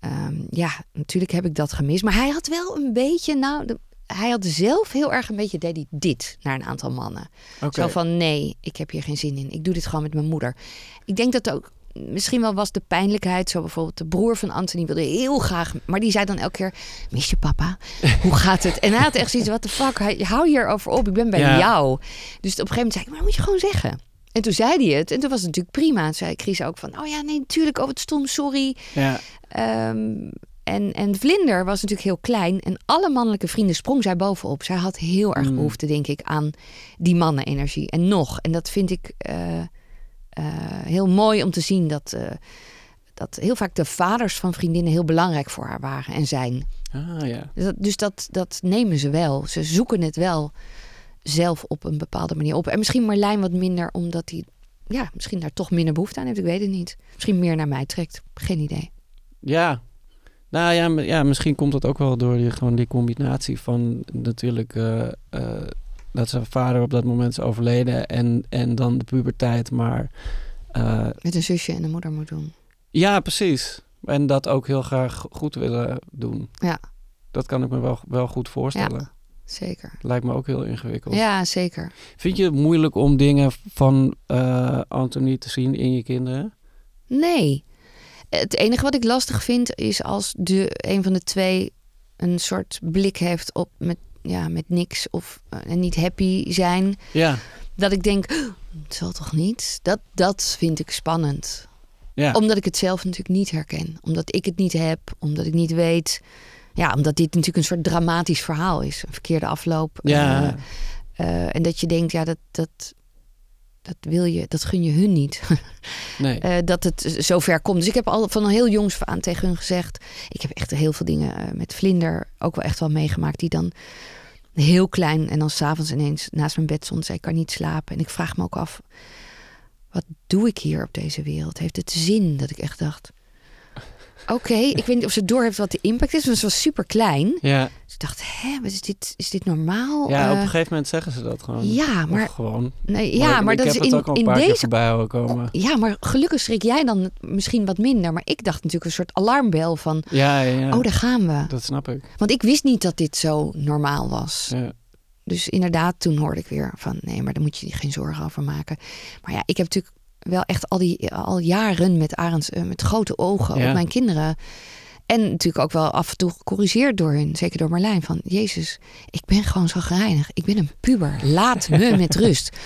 ehm, ja, natuurlijk heb ik dat gemist. Maar hij had wel een beetje, nou, de- hij had zelf heel erg een beetje, deed hij dit naar een aantal mannen. Zo van, nee, ik heb hier geen zin in. Ik doe dit gewoon met mijn moeder. Ik denk dat ook misschien wel was de pijnlijkheid. Zo bijvoorbeeld de broer van Anthony wilde heel graag... Maar die zei dan elke keer, mis je papa? Hoe gaat het? En hij had echt zoiets, wat de fuck? Hou hierover op, ik ben bij Ja. jou. Dus op een gegeven moment zei ik, maar dat moet je gewoon zeggen. En toen zei hij het. En toen was het natuurlijk prima. Toen zei Chris ook van, oh ja, nee, natuurlijk. Oh, het stom, sorry. Ja. Ehm, en, en Vlinder was natuurlijk heel klein. En alle mannelijke vrienden sprong zij bovenop. Zij had heel erg Mm. behoefte, denk ik, aan die mannenenergie. En nog. En dat vind ik eh, eh, heel mooi om te zien dat, eh, dat heel vaak de vaders van vriendinnen heel belangrijk voor haar waren en zijn. Ah ja. Dus dat, dus dat, dat nemen ze wel. Ze zoeken het wel zelf op een bepaalde manier op. En misschien Marlijn wat minder, omdat hij ja, misschien daar toch minder behoefte aan heeft. Ik weet het niet. Misschien meer naar mij trekt. Geen idee. Ja. Nou ja, ja, misschien komt dat ook wel door die, gewoon die combinatie van natuurlijk eh, eh, dat zijn vader op dat moment is overleden en, en dan de puberteit. Maar eh, Met een zusje en een moeder moet doen. ja, precies. En dat ook heel graag goed willen doen. Ja. Dat kan ik me wel, wel goed voorstellen. Zeker. Lijkt me ook heel ingewikkeld. Ja, zeker. Vind je het moeilijk om dingen van eh Anthony te zien in je kinderen? Nee. Het enige wat ik lastig vind is als de, een van de twee een soort blik heeft op met, ja, met niks of eh, niet happy zijn. Ja. Dat ik denk, "Oh, het zal toch niet? Dat, dat vind ik spannend. Ja. Omdat ik het zelf natuurlijk niet herken. Omdat ik het niet heb. Omdat ik niet weet. Ja, omdat dit natuurlijk een soort dramatisch verhaal is. Een verkeerde afloop. Ja. Eh, eh, en dat je denkt, ja, dat, dat, dat wil je, dat gun je hun niet. Nee. Eh, dat het zover komt. Dus ik heb al van een heel jongs aan tegen hun gezegd. Ik heb echt heel veel dingen met Vlinder ook wel echt wel meegemaakt. Die dan heel klein en dan s'avonds ineens naast mijn bed stond. Zei ik kan niet slapen. En ik vraag me ook af. Wat doe ik hier op deze wereld? Heeft het zin dat ik echt dacht. Oké, ik weet niet of ze door heeft wat de impact is. Want ze was super klein. ja. Dus ik dacht, hè, wat is dit, is dit normaal? ja, op Eh, een gegeven moment zeggen ze dat gewoon. ja, Of maar, gewoon. nee, ja, maar, dat is in, ook al een in paar keer deze komen. ja, maar gelukkig schrik jij dan misschien wat minder. Maar ik dacht natuurlijk een soort alarmbel van... Ja, ja, ja. Oh, daar gaan we. dat snap ik. Want ik wist niet dat dit zo normaal was. Ja. Dus inderdaad, toen hoorde ik weer van... nee, maar daar moet je je geen zorgen over maken. Maar ja, ik heb natuurlijk wel echt al, die, al jaren met Arends... eh, met grote ogen Ja. op mijn kinderen... En natuurlijk ook wel af en toe gecorrigeerd door hun. Zeker door Marlijn. Van, Jezus, ik ben gewoon zo gereinigd. Ik ben een puber. Laat me met rust.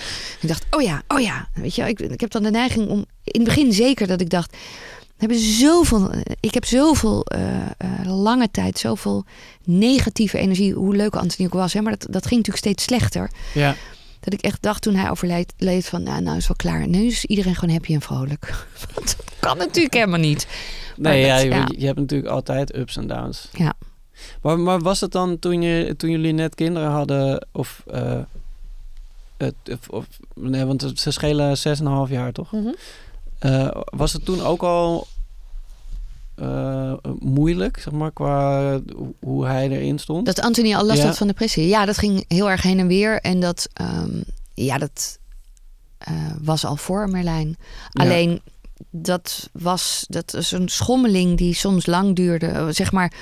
Ik dacht, oh ja, oh ja. Weet je, ik, ik heb dan de neiging om... In het begin zeker dat ik dacht... Hebben zoveel, ik heb zoveel eh, eh, lange tijd, zoveel negatieve energie. Hoe leuk Anthony ook was, hè, maar dat, dat ging natuurlijk steeds slechter. Ja. Dat ik echt dacht toen hij overleed, leed van, nou, nou is wel klaar. Nu is iedereen gewoon happy en vrolijk. Want dat kan natuurlijk helemaal niet. Nee, ja, je, ja. je hebt natuurlijk altijd ups en downs. Ja. Maar, maar was het dan toen, je, toen jullie net kinderen hadden? Of, eh, het, of, of- nee, want ze schelen 6,5 jaar toch? Eh, was het toen ook al eh, moeilijk, zeg maar, qua hoe- hij erin stond? Dat Anthony al last Ja. had van depressie. Ja, dat ging heel erg heen en weer. En dat, ehm, ja, dat eh, was al voor Merlijn. Ja. Alleen dat was, dat is een schommeling die soms lang duurde. eh, Zeg maar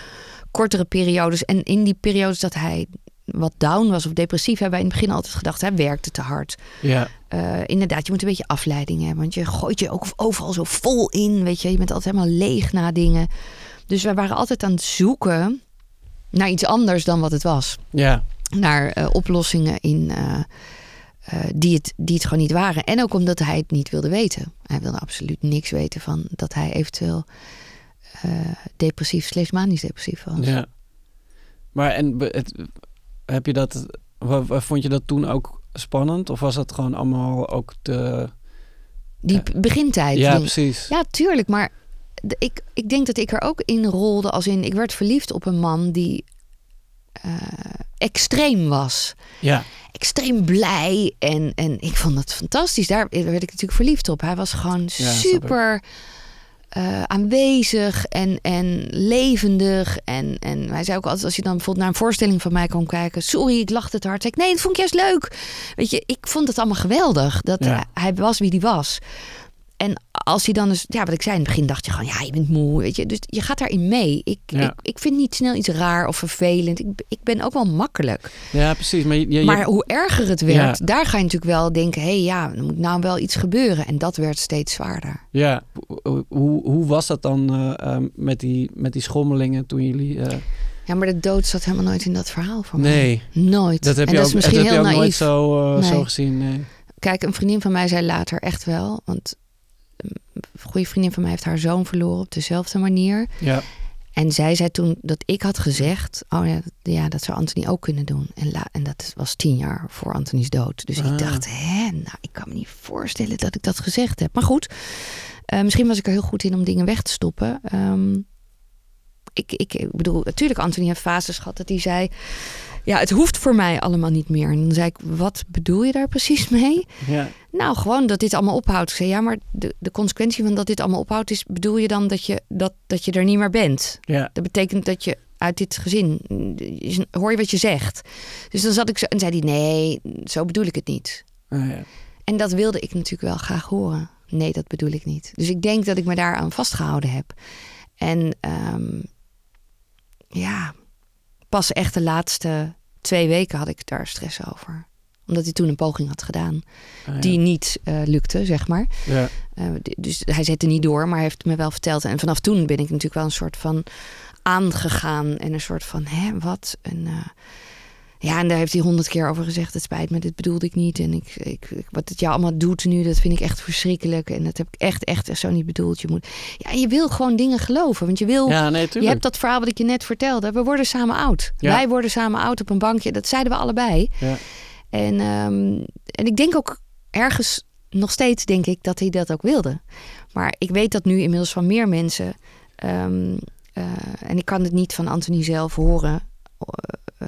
kortere periodes. En in die periodes dat hij wat down was of depressief, hebben wij in het begin altijd gedacht, hij werkte te hard. Ja, Eh, inderdaad, je moet een beetje afleiding hebben. Want je gooit je ook overal zo vol in. Weet je, je bent altijd helemaal leeg na dingen. Dus wij waren altijd aan het zoeken naar iets anders dan wat het was. ja, Naar eh, oplossingen in, eh, die, het, die het gewoon niet waren. En ook omdat hij het niet wilde weten. Hij wilde absoluut niks weten van dat hij eventueel depressief slash manisch depressief was. ja. Maar en het, heb je dat, vond je dat toen ook spannend? Of was dat gewoon allemaal ook te... Die Ja. begintijd. Ja, die- precies. Ja, tuurlijk. Maar de- ik, ik denk dat ik er ook in rolde als in... Ik werd verliefd op een man die eh, extreem was. Ja, Extreem blij. En, en ik vond dat fantastisch. Daar werd ik natuurlijk verliefd op. Hij was gewoon super eh, aanwezig en, en levendig. En, en hij zei ook altijd, als je dan bijvoorbeeld naar een voorstelling van mij kwam kijken... Sorry, ik lachte te hard. Zei ik, nee, dat vond ik juist leuk. Weet je, ik vond het allemaal geweldig. Dat Ja. hij, hij was wie hij was. En als hij dan dus, ja, wat ik zei in het begin, dacht je gewoon, ja, je bent moe, weet je. Dus je gaat daarin mee. Ik, Ja. ik, ik vind niet snel iets raar of vervelend. Ik, ik ben ook wel makkelijk. ja precies. Maar, je, je- maar hoe erger het werd, Ja. daar ga je natuurlijk wel denken, hé, hey, ja, er moet nou wel iets gebeuren. En dat werd steeds zwaarder. Ja, hoe, hoe, hoe was dat dan eh, eh, met, die, met die schommelingen toen jullie... eh, Ja, maar de dood zat helemaal nooit in dat verhaal voor mij. nee, Nooit. dat heb en je dat ook, is misschien dat heb heel je ook nooit zo, eh, Nee. zo gezien. Nee. Kijk, een vriendin van mij zei later echt wel, want een goede vriendin van mij heeft haar zoon verloren op dezelfde manier. Ja, En zij zei toen dat ik had gezegd: Oh ja, dat- ja dat zou Anthony ook kunnen doen. En, la, en dat was tien jaar voor Anthony's dood. Dus Ah. ik dacht: Hè, nou, ik kan me niet voorstellen dat ik dat gezegd heb. Maar goed, eh, misschien was ik er heel goed in om dingen weg te stoppen. Ehm, ik, ik, ik bedoel, natuurlijk, Anthony heeft fases gehad dat hij zei: Ja, het hoeft voor mij allemaal niet meer. En dan zei ik: Wat bedoel je daar precies mee? ja, Nou, gewoon dat dit allemaal ophoudt. Ik zei, ja, maar de, de consequentie van dat dit allemaal ophoudt is, bedoel je dan dat je, dat, dat je er niet meer bent? ja, Dat betekent dat je uit dit gezin, hoor je wat je zegt? Dus dan zat ik zo en zei hij, nee, zo bedoel ik het niet. Ah, ja. En dat wilde ik natuurlijk wel graag horen. Nee, dat bedoel ik niet. Dus ik denk dat ik me daaraan vastgehouden heb. En ehm, ja, pas echt de laatste twee weken had ik daar stress over. Omdat hij toen een poging had gedaan Ah, ja. die niet eh, lukte, zeg maar. Ja, Eh, dus hij zette niet door, maar hij heeft me wel verteld. En vanaf toen ben ik natuurlijk wel een soort van aangegaan. En een soort van, hè, wat? En, eh, ja, en daar heeft hij honderd keer over gezegd. Het spijt me, dit bedoelde ik niet. En ik, ik, wat het jou allemaal doet nu, dat vind ik echt verschrikkelijk. En dat heb ik echt, echt zo niet bedoeld. Je moet, ja, je wil gewoon dingen geloven. Want je wil, ja nee, je hebt dat verhaal wat ik je net vertelde. We worden samen oud. Ja. Wij worden samen oud op een bankje. Dat zeiden we allebei. Ja. En, ehm, en ik denk ook ergens nog steeds denk ik dat hij dat ook wilde. Maar ik weet dat nu inmiddels van meer mensen. Ehm, eh, en ik kan het niet van Anthony zelf horen. eh, eh,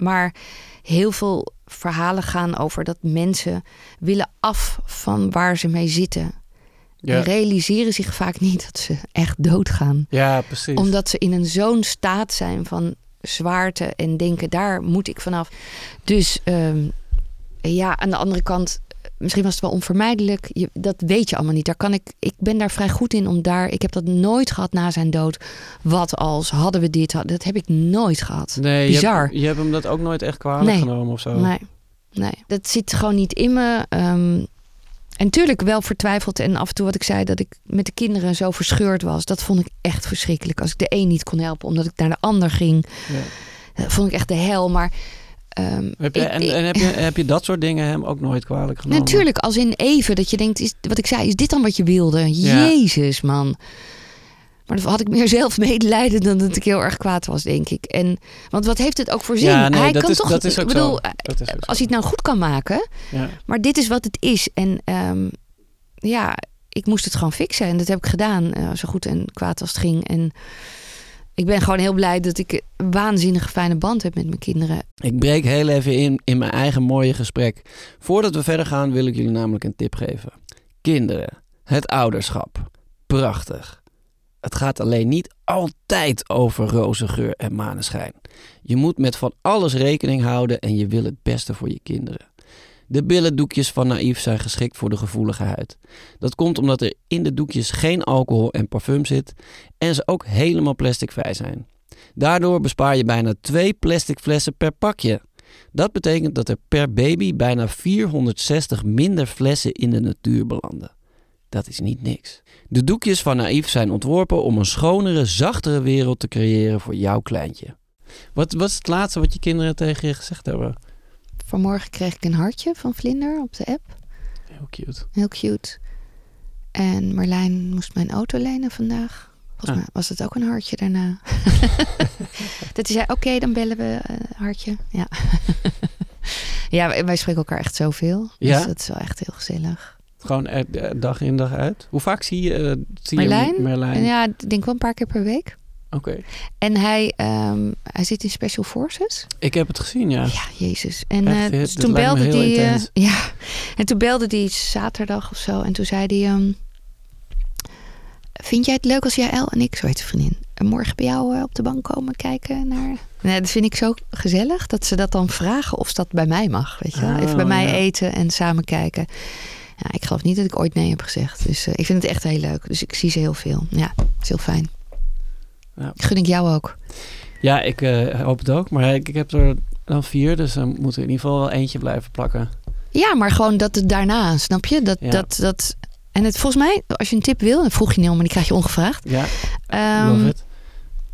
maar heel veel verhalen gaan over dat mensen willen af van waar ze mee zitten. En Ja, realiseren zich vaak niet dat ze echt doodgaan ja, precies. omdat ze in een zo'n staat zijn van zwaarte en denken, daar moet ik vanaf. Dus ehm, ja, aan de andere kant, misschien was het wel onvermijdelijk. Je, dat weet je allemaal niet. Daar kan ik, ik ben daar vrij goed in om daar. Ik heb dat nooit gehad na zijn dood. Wat als hadden we dit? Dat heb ik nooit gehad. nee, je bizar. hebt, je hebt hem dat ook nooit echt kwalijk Nee. genomen of zo. Nee, nee, dat zit gewoon niet in me. Ehm, en natuurlijk wel vertwijfeld. En af en toe wat ik zei, dat ik met de kinderen zo verscheurd was. Dat vond ik echt verschrikkelijk. Als ik de een niet kon helpen, omdat ik naar de ander ging. Ja. Dat vond ik echt de hel. Maar ehm, Heb je, ik- en en heb, je, heb je dat soort dingen hem ook nooit kwalijk genomen? natuurlijk, als in even dat je denkt, is, wat ik zei, is dit dan wat je wilde? Ja. Jezus, man. Maar dan had ik meer zelf medelijden dan dat ik heel erg kwaad was, denk ik. En, want wat heeft het ook voor zin? Ja, nee, hij dat kan is- toch, dat is ook ik bedoel, zo. ook als hij het nou goed kan maken, Ja. Maar dit is wat het is. En ehm, ja, ik moest het gewoon fixen. En dat heb ik gedaan, eh, zo goed en kwaad als het ging. En ik ben gewoon heel blij dat ik een waanzinnige fijne band heb met mijn kinderen. Ik breek heel even in in mijn eigen mooie gesprek. Voordat we verder gaan wil ik jullie namelijk een tip geven. Kinderen, het ouderschap. Prachtig. Het gaat alleen niet altijd over roze geur en maneschijn. Je moet met van alles rekening houden en je wil het beste voor je kinderen. De billendoekjes van Naïef zijn geschikt voor de gevoelige huid. Dat komt omdat er in de doekjes geen alcohol en parfum zit en ze ook helemaal plasticvrij zijn. Daardoor bespaar je bijna twee plastic flessen per pakje. Dat betekent dat er per baby bijna 460 minder flessen in de natuur belanden. Dat is niet niks. De doekjes van Naïef zijn ontworpen om een schonere, zachtere wereld te creëren voor jouw kleintje. Wat, is het laatste wat je kinderen tegen je gezegd hebben? Vanmorgen kreeg ik een hartje van Vlinder op de app. Heel cute. Heel cute. En Marlijn moest mijn auto lenen vandaag. Volgens Ah. mij was het ook een hartje daarna. dat hij zei, oké, dan bellen we eh, hartje. Ja. ja, wij, wij spreken elkaar echt zoveel. Ja? Dus dat is wel echt heel gezellig. Gewoon eh, dag in dag uit. Hoe vaak zie je, eh, zie Marlijn? je Merlijn? Ja, ik denk wel een paar keer per week. Oké. En hij, ehm, hij zit in Special Forces. Ik heb het gezien, ja. Ja, jezus. En Echt, eh, dus toen belde hij. eh, ja, en toen belde hij zaterdag of zo. En toen zei hij: ehm, Vind jij het leuk als jij El en ik, zo heet zijn vriendin, en morgen bij jou eh, op de bank komen kijken naar. Nee, dat vind ik zo gezellig dat ze dat dan vragen of dat bij mij mag. Weet je wel? Even bij Oh, mij ja. eten en samen kijken. Ja, ik geloof niet dat ik ooit nee heb gezegd. Dus ik vind het echt heel leuk. Dus ik zie ze heel veel. Ja, het is heel fijn. Ja. Gun ik jou ook. Ja, ik eh, hoop het ook. Maar ik, ik heb er dan vier, dus dan moet er in ieder geval wel eentje blijven plakken. Ja, maar gewoon dat het daarna, snap je? Dat, Ja. dat, dat, en het volgens mij, als je een tip wil, dan vroeg je niet om, maar die krijg je ongevraagd. Ja, Ehm,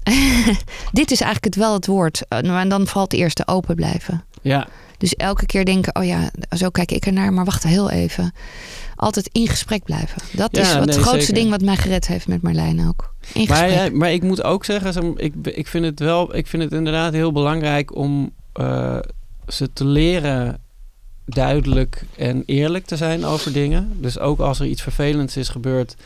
dit is eigenlijk het wel het woord. Eh, nou, En dan valt de eerste open blijven. Ja, Dus elke keer denken, oh ja, zo kijk ik ernaar, maar wacht heel even. Altijd in gesprek blijven. Dat Ja, is wat nee, het grootste zeker. ding wat mij gered heeft met Marlijn ook. In maar, gesprek. ja, maar ik moet ook zeggen, ik, ik vind het wel, ik vind het inderdaad heel belangrijk om eh, ze te leren duidelijk en eerlijk te zijn over dingen. Dus ook als er iets vervelends is gebeurd,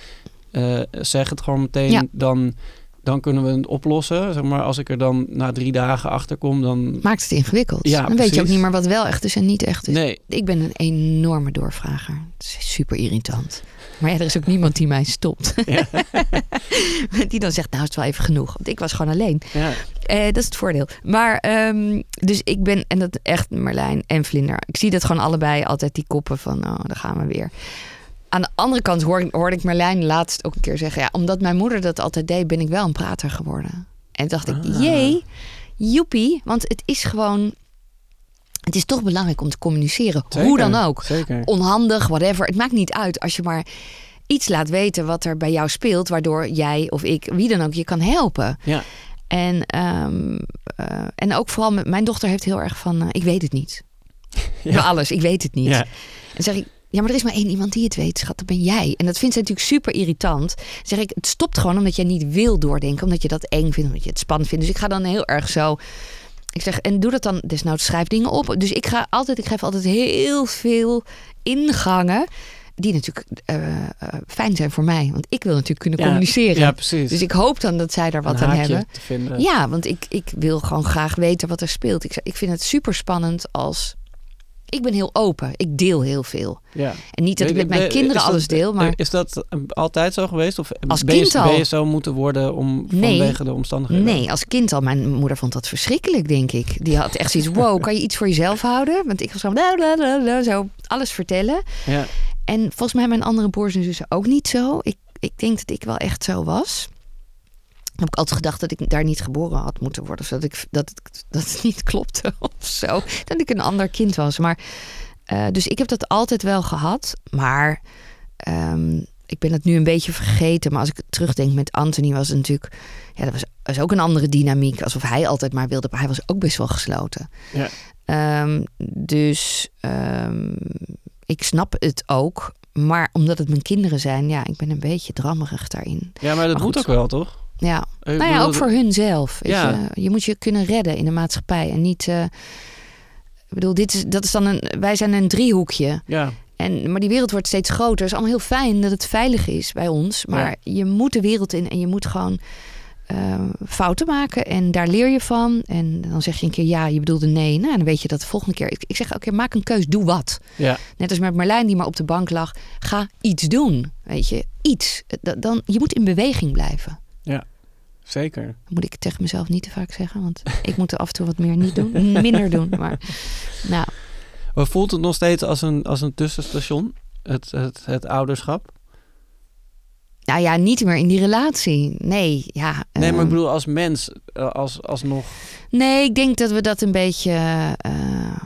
eh, zeg het gewoon meteen. Ja. Dan, dan kunnen we het oplossen. Zeg maar als ik er dan na drie dagen achter kom, dan. Maakt het ingewikkeld. Ja, dan weet je ook niet meer wat wel echt is en niet echt is. Nee, Ik ben een enorme doorvrager. Het is super irritant. Maar ja, er is ook niemand die mij stopt. die dan zegt, nou is het wel even genoeg. Want ik was gewoon alleen. ja, Eh, dat is het voordeel. Maar, ehm, dus ik ben, en dat echt Marlijn en Vlinder. Ik zie dat gewoon allebei altijd die koppen van, oh, daar gaan we weer. Aan de andere kant hoor, hoorde ik Marlijn laatst ook een keer zeggen... ja, omdat mijn moeder dat altijd deed, ben ik wel een prater geworden. En dacht ik, Ah. jee, joepie. Want het is gewoon... Het is toch belangrijk om te communiceren. zeker, Hoe dan ook. Zeker. Onhandig, whatever. Het maakt niet uit als je maar iets laat weten wat er bij jou speelt... waardoor jij of ik, wie dan ook, je kan helpen. Ja, En, ehm, eh, en ook vooral met mijn dochter heeft heel erg van, eh, ik weet het niet. Ja. Bij alles, ik weet het niet. ja. En zeg ik, ja, maar er is maar één iemand die het weet, schat, dat ben jij. En dat vindt ze natuurlijk super irritant. Dan zeg ik, het stopt gewoon omdat jij niet wil doordenken, omdat je dat eng vindt, omdat je het spannend vindt. Dus ik ga dan heel erg zo. Ik zeg, en doe dat dan desnoods, schrijf dingen op. Dus ik ga altijd, ik geef altijd heel veel ingangen. Die natuurlijk eh, eh, fijn zijn voor mij. Want ik wil natuurlijk kunnen Ja, communiceren. Ja, precies. Dus ik hoop dan dat zij daar wat aan hebben. Ja, want ik, ik wil gewoon graag weten wat er speelt. Ik, ik vind het super spannend als. Ik ben heel open. Ik deel heel veel. Ja. En niet dat ik met mijn kinderen dat- alles deel, maar. Is dat eh, altijd zo geweest? Of Als ben je, kind al. ben je zo moeten worden om, Nee. vanwege de omstandigheden? Nee, als kind al. Mijn moeder vond dat verschrikkelijk, denk ik. Die had echt zoiets. Wow, kan je iets voor jezelf houden? Want ik was zo. bla, zo alles vertellen. Ja. En volgens mij mijn andere broers en zussen ook niet zo. Ik, ik denk dat ik wel echt zo was. Heb ik altijd gedacht dat ik daar niet geboren had moeten worden. Of dat, ik, dat, het, dat het niet klopte of zo. Dat ik een ander kind was. Maar, eh, dus ik heb dat altijd wel gehad. Maar ehm, ik ben het nu een beetje vergeten. Maar als ik terugdenk met Anthony was het natuurlijk... Ja, dat was, was ook een andere dynamiek. Alsof hij altijd maar wilde. Maar hij was ook best wel gesloten. Ja. Ehm, dus ehm, ik snap het ook. Maar omdat het mijn kinderen zijn, ja, ik ben een beetje drammerig daarin. ja, maar dat Maar moet goed. ook wel, toch? Ja, Ik nou ja, ook voor hun zelf. Weet Ja. je? je moet je kunnen redden in de maatschappij. En niet. eh, ik bedoel, dit is, dat is dan een. Wij zijn een driehoekje. Ja, En, maar die wereld wordt steeds groter. Het is allemaal heel fijn dat het veilig is bij ons. Maar je moet de wereld in en je moet gewoon eh, fouten maken en daar leer je van. En dan zeg je een keer ja, je bedoelde nee. Nou, dan weet je dat de volgende keer. Ik, ik zeg oké, maak een keus, doe wat. Ja. Net als met Marlijn die maar op de bank lag. Ga iets doen, weet je, iets. Da- Dan, je moet in beweging blijven. Zeker. Dat moet ik tegen mezelf niet te vaak zeggen, want ik moet er af en toe wat meer niet doen, minder doen. Maar nou, Maar voelt het nog steeds als een, als een tussenstation? Het, het, het ouderschap? nou ja, niet meer in die relatie. Nee, ja. Nee, maar ehm, ik bedoel als mens, eh, als, als nog... Nee, ik denk dat we dat een beetje eh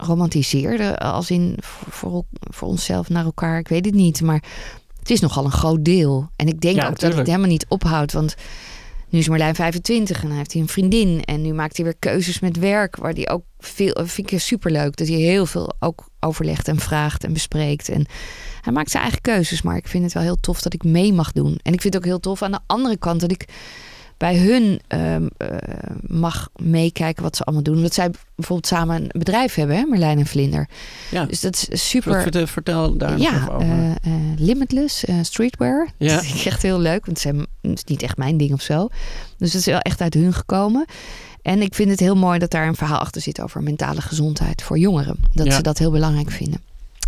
romantiseerden. Als in voor, voor, voor onszelf naar elkaar. Ik weet het niet. Maar het is nogal een groot deel. En ik denk Ja, ook dat het helemaal niet ophoudt. Want nu is Marlijn 25 en hij heeft hij een vriendin. En nu maakt hij weer keuzes met werk. Waar hij ook veel. Vind ik superleuk. Dat hij heel veel ook overlegt en vraagt en bespreekt. En hij maakt zijn eigen keuzes. Maar ik vind het wel heel tof dat ik mee mag doen. En ik vind het ook heel tof aan de andere kant dat ik bij hun ehm, eh, mag meekijken wat ze allemaal doen. Omdat zij bijvoorbeeld samen een bedrijf hebben, hè, Merlijn en Vlinder. Ja, Dus dat is super. vertel, vertel daar Ja, over. eh, eh, Limitless, streetwear. Ja. Dat vind ik echt heel leuk, want het is niet echt mijn ding of zo. Dus het is wel echt uit hun gekomen. En ik vind het heel mooi dat daar een verhaal achter zit over mentale gezondheid voor jongeren. Dat Ja. ze dat heel belangrijk vinden.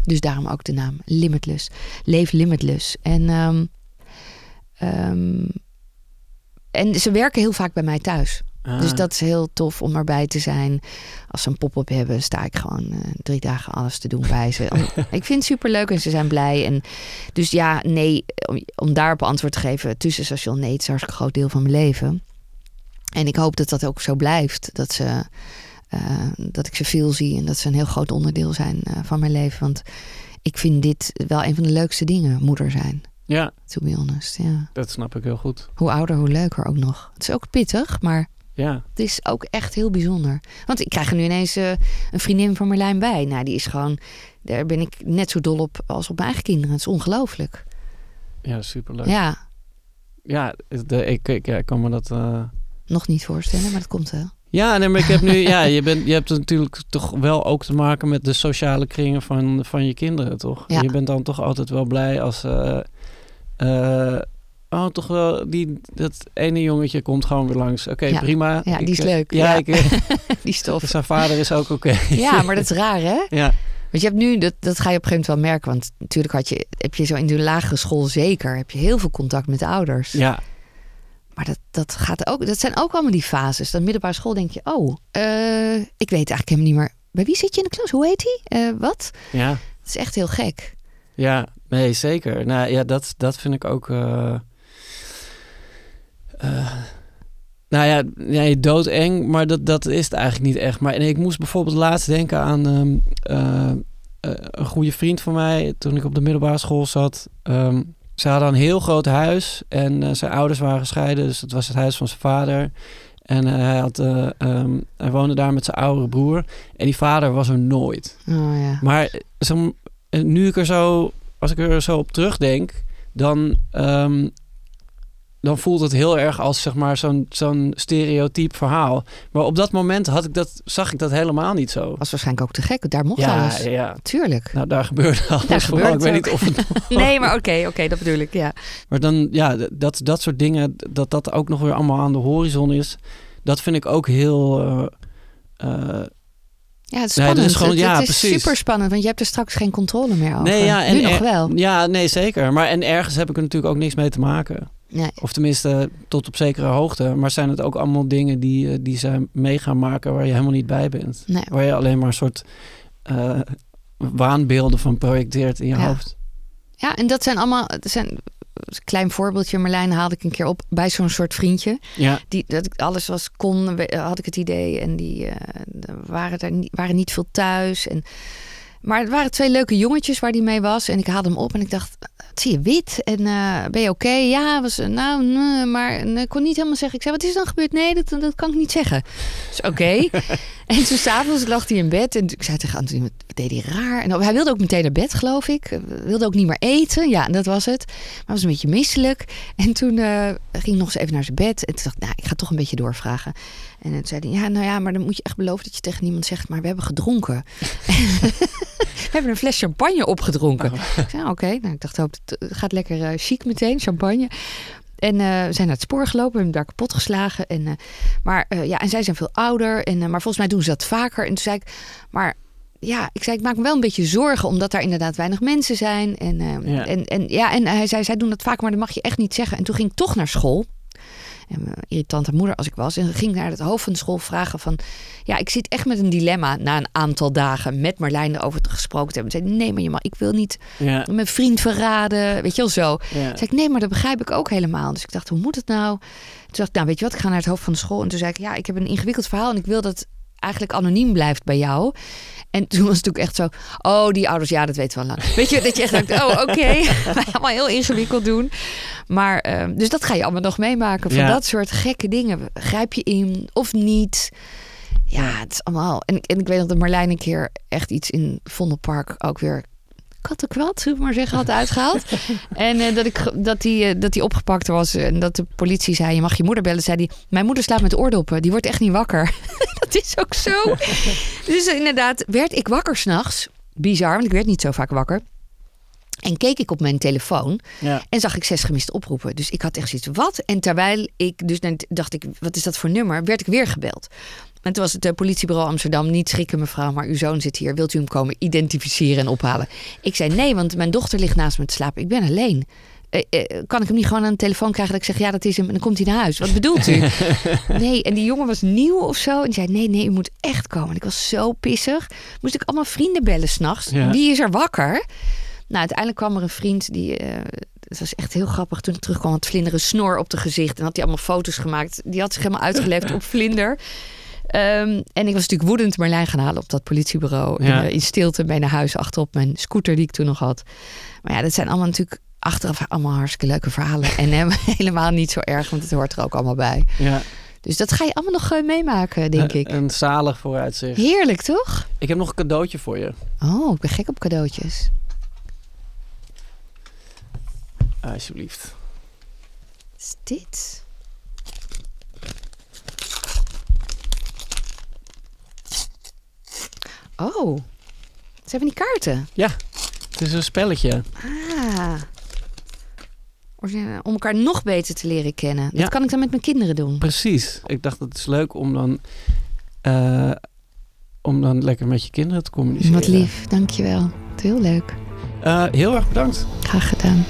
Dus daarom ook de naam Limitless. Leef Limitless. En, ehm, ehm, en ze werken heel vaak bij mij thuis. Ah, Dus dat is heel tof om erbij te zijn. Als ze een pop-up hebben, sta ik gewoon eh, drie dagen alles te doen bij ze. Ik vind het superleuk en ze zijn blij. En dus ja, nee, om, om daarop antwoord te geven, tussenstation, nee, het is een hartstikke groot deel van mijn leven. En ik hoop dat dat ook zo blijft. Dat, ze, eh, dat ik ze veel zie en dat ze een heel groot onderdeel zijn eh, van mijn leven. Want ik vind dit wel een van de leukste dingen, moeder zijn. Ja, To be honest, ja. dat snap ik heel goed. Hoe ouder, hoe leuker ook nog. Het is ook pittig, maar Ja, het is ook echt heel bijzonder. Want ik krijg er nu ineens eh, een vriendin van Marlijn bij. Nou, die is gewoon... Daar ben ik net zo dol op als op mijn eigen kinderen. Het is ongelooflijk. ja superleuk. Ja, Ja, de, ik, ik, ja, ik kan me dat... eh, nog niet voorstellen, maar dat komt wel. Ja, nee, maar ik heb nu... ja, je, bent, je hebt natuurlijk toch wel ook te maken met de sociale kringen van, van je kinderen, toch? Ja. Je bent dan toch altijd wel blij als... eh, eh, oh, toch wel... Die, dat ene jongetje komt gewoon weer langs. Oké, Ja. prima. Ja, die is eh, leuk. Ja, Ja. Ik, eh, Die stof. zijn vader is ook oké. Ja, maar dat is raar, hè? Ja, Want je hebt nu, dat, dat ga je op een gegeven moment wel merken. Want natuurlijk had je, heb je zo in de lagere school zeker... heb je heel veel contact met de ouders. ja, Maar dat, dat, gaat ook, dat zijn ook allemaal die fases. Dan middelbare school denk je... oh, ik weet eigenlijk helemaal niet meer... bij wie zit je in de klas? Hoe heet hij? Wat? ja. Het is echt heel gek. Ja, nee, zeker. Nou ja, dat, dat vind ik ook. eh, eh, nou ja, nee, doodeng, maar dat, dat is het eigenlijk niet echt. Maar en ik moest bijvoorbeeld laatst denken aan ehm, eh, een goede vriend van mij toen ik op de middelbare school zat. Ehm, ze hadden een heel groot huis en zijn ouders waren gescheiden, dus het was het huis van zijn vader. En hij, had, eh, ehm, hij woonde daar met zijn oudere broer. En die vader was er nooit. Oh ja. Maar nu ik er zo, als ik er zo op terugdenk, dan, ehm, dan voelt het heel erg als zeg maar zo'n zo'n stereotyp verhaal. Maar op dat moment had ik dat, zag ik dat helemaal niet zo. Was waarschijnlijk ook te gek. Daar mocht Ja, alles. ja. Tuurlijk. Nou, daar gebeurde alles Daar. Ik weet niet of het Nee, maar oké, oké, dat bedoel ik, ja. Maar dan, ja, dat, dat soort dingen, dat dat ook nog weer allemaal aan de horizon is, dat vind ik ook heel. eh, eh, Ja, het is Nee, dat spannend. is gewoon- het, ja, het is super spannend, want je hebt er straks geen controle meer over. nee, ja, en nu nog wel. Ja, nee, zeker. Maar en ergens heb ik er natuurlijk ook niks mee te maken. Nee. Of tenminste, tot op zekere hoogte. Maar zijn het ook allemaal dingen die, eh, die ze mee gaan maken waar je helemaal niet bij bent? Nee. Waar je alleen maar een soort eh, waanbeelden van projecteert in je Ja. hoofd. Ja, en dat zijn allemaal... Het zijn, klein voorbeeldje, Marlijn haalde ik een keer op bij zo'n soort vriendje. Ja, Die, dat ik alles was kon, had ik het idee. En die eh, waren, er niet, waren niet veel thuis. En, maar het waren twee leuke jongetjes waar die mee was. En ik haalde hem op en ik dacht, zie je wit? En eh, ben je oké? Ja, was, nou, nee, maar en ik kon niet helemaal zeggen. Ik zei, wat is er dan gebeurd? Nee, dat, dat kan ik niet zeggen. Dus oké. en toen s'avonds lag hij in bed. En ik zei tegen Anthony, wat deed hij raar? En hij wilde ook meteen naar bed, geloof ik. Wilde ook niet meer eten. Ja, en dat was het. Maar was een beetje misselijk. En toen eh, ging hij nog eens even naar zijn bed. En toen dacht ik, nou, ik ga toch een beetje doorvragen. En toen zei hij, ja, nou ja, maar dan moet je echt beloven dat je tegen niemand zegt, maar we hebben gedronken. we hebben een fles champagne opgedronken. Ik zei, oké. Nou, ik dacht, hoop, het gaat lekker eh, chic meteen, champagne. En eh, we zijn naar het spoor gelopen, we hebben daar kapot geslagen. En, eh, maar uh, ja, en zij zijn veel ouder. En, maar volgens mij doen ze dat vaker. En toen zei ik, maar ja, ik zei, ik maak me wel een beetje zorgen, omdat daar inderdaad weinig mensen zijn. En, ja. en, en, ja, en hij zei, zij doen dat vaak, maar dat mag je echt niet zeggen. En toen ging ik toch naar school. En mijn irritante moeder als ik was. En ging naar het hoofd van de school vragen van... Ja, ik zit echt met een dilemma na een aantal dagen met Marlijn erover te gesproken te hebben. Zei, nee, maar je mag, ik wil niet ja. mijn vriend verraden. Weet je wel zo. Ja. Zei ik, nee, maar dat begrijp ik ook helemaal. Dus ik dacht, hoe moet het nou? Toen dacht ik, nou weet je wat, ik ga naar het hoofd van de school. En toen zei ik, ja, ik heb een ingewikkeld verhaal en ik wil dat eigenlijk anoniem blijft bij jou. En toen was het natuurlijk echt zo, oh, die ouders, ja, dat weten we al lang. Weet je, dat je echt denkt, oh, oké, okay. allemaal heel ingewikkeld doen. Maar, uh, dus dat ga je allemaal nog meemaken. Van dat soort gekke dingen. Grijp je in of niet? Ja, het is allemaal... En, en ik weet nog dat Marlijn een keer echt iets in Vondelpark ook weer kattenkwad, zullen we maar zeggen, had uitgehaald. en uh, dat, ik, dat, die, uh, dat die opgepakt was en dat de politie zei, je mag je moeder bellen. Zei die, mijn moeder slaapt met oordoppen, die wordt echt niet wakker. dat is ook zo. dus inderdaad, werd ik wakker s'nachts. Bizar, want ik werd niet zo vaak wakker. En keek ik op mijn telefoon ja. en zag ik zes gemiste oproepen. Dus ik had echt zoiets, wat? En terwijl ik, dus dacht ik, wat is dat voor nummer? Werd ik weer gebeld. En toen was het uh, politiebureau Amsterdam. Niet schrikken mevrouw, maar uw zoon zit hier. Wilt u hem komen identificeren en ophalen? Ik zei nee, want mijn dochter ligt naast me te slapen. Ik ben alleen. Uh, uh, kan ik hem niet gewoon aan de telefoon krijgen dat ik zeg ja dat is hem en dan komt hij naar huis. Wat bedoelt u? nee, en die jongen was nieuw of zo en die zei nee nee u moet echt komen. En ik was zo pissig. Moest ik allemaal vrienden bellen s'nachts. Ja. Wie is er wakker? Nou, uiteindelijk kwam er een vriend die. Uh, het was echt heel grappig toen ik terugkwam. Had vlinderen snor op de gezicht. En had hij allemaal foto's gemaakt. Die had zich helemaal uitgeleefd op vlinder. Um, en ik was natuurlijk woedend Marlijn gaan halen op dat politiebureau. Ja. In, in, stilte bij naar huis achterop mijn scooter die ik toen nog had. Maar ja, dat zijn allemaal natuurlijk achteraf allemaal hartstikke leuke verhalen. En helemaal niet zo erg, want het hoort er ook allemaal bij. Ja. Dus dat ga je allemaal nog uh, meemaken, denk een, ik. Een zalig vooruitzicht. Heerlijk, toch? Ik heb nog een cadeautje voor je. Oh, ik ben gek op cadeautjes. Alsjeblieft. Is dit? Oh, het zijn van die kaarten. Ja, het is een spelletje. Ah. Om elkaar nog beter te leren kennen. Dat kan ik dan met mijn kinderen doen. Precies. Ik dacht dat het is leuk om dan, uh, om dan lekker met je kinderen te communiceren. Wat lief, dankjewel. Heel leuk. Uh, heel erg bedankt. Graag gedaan.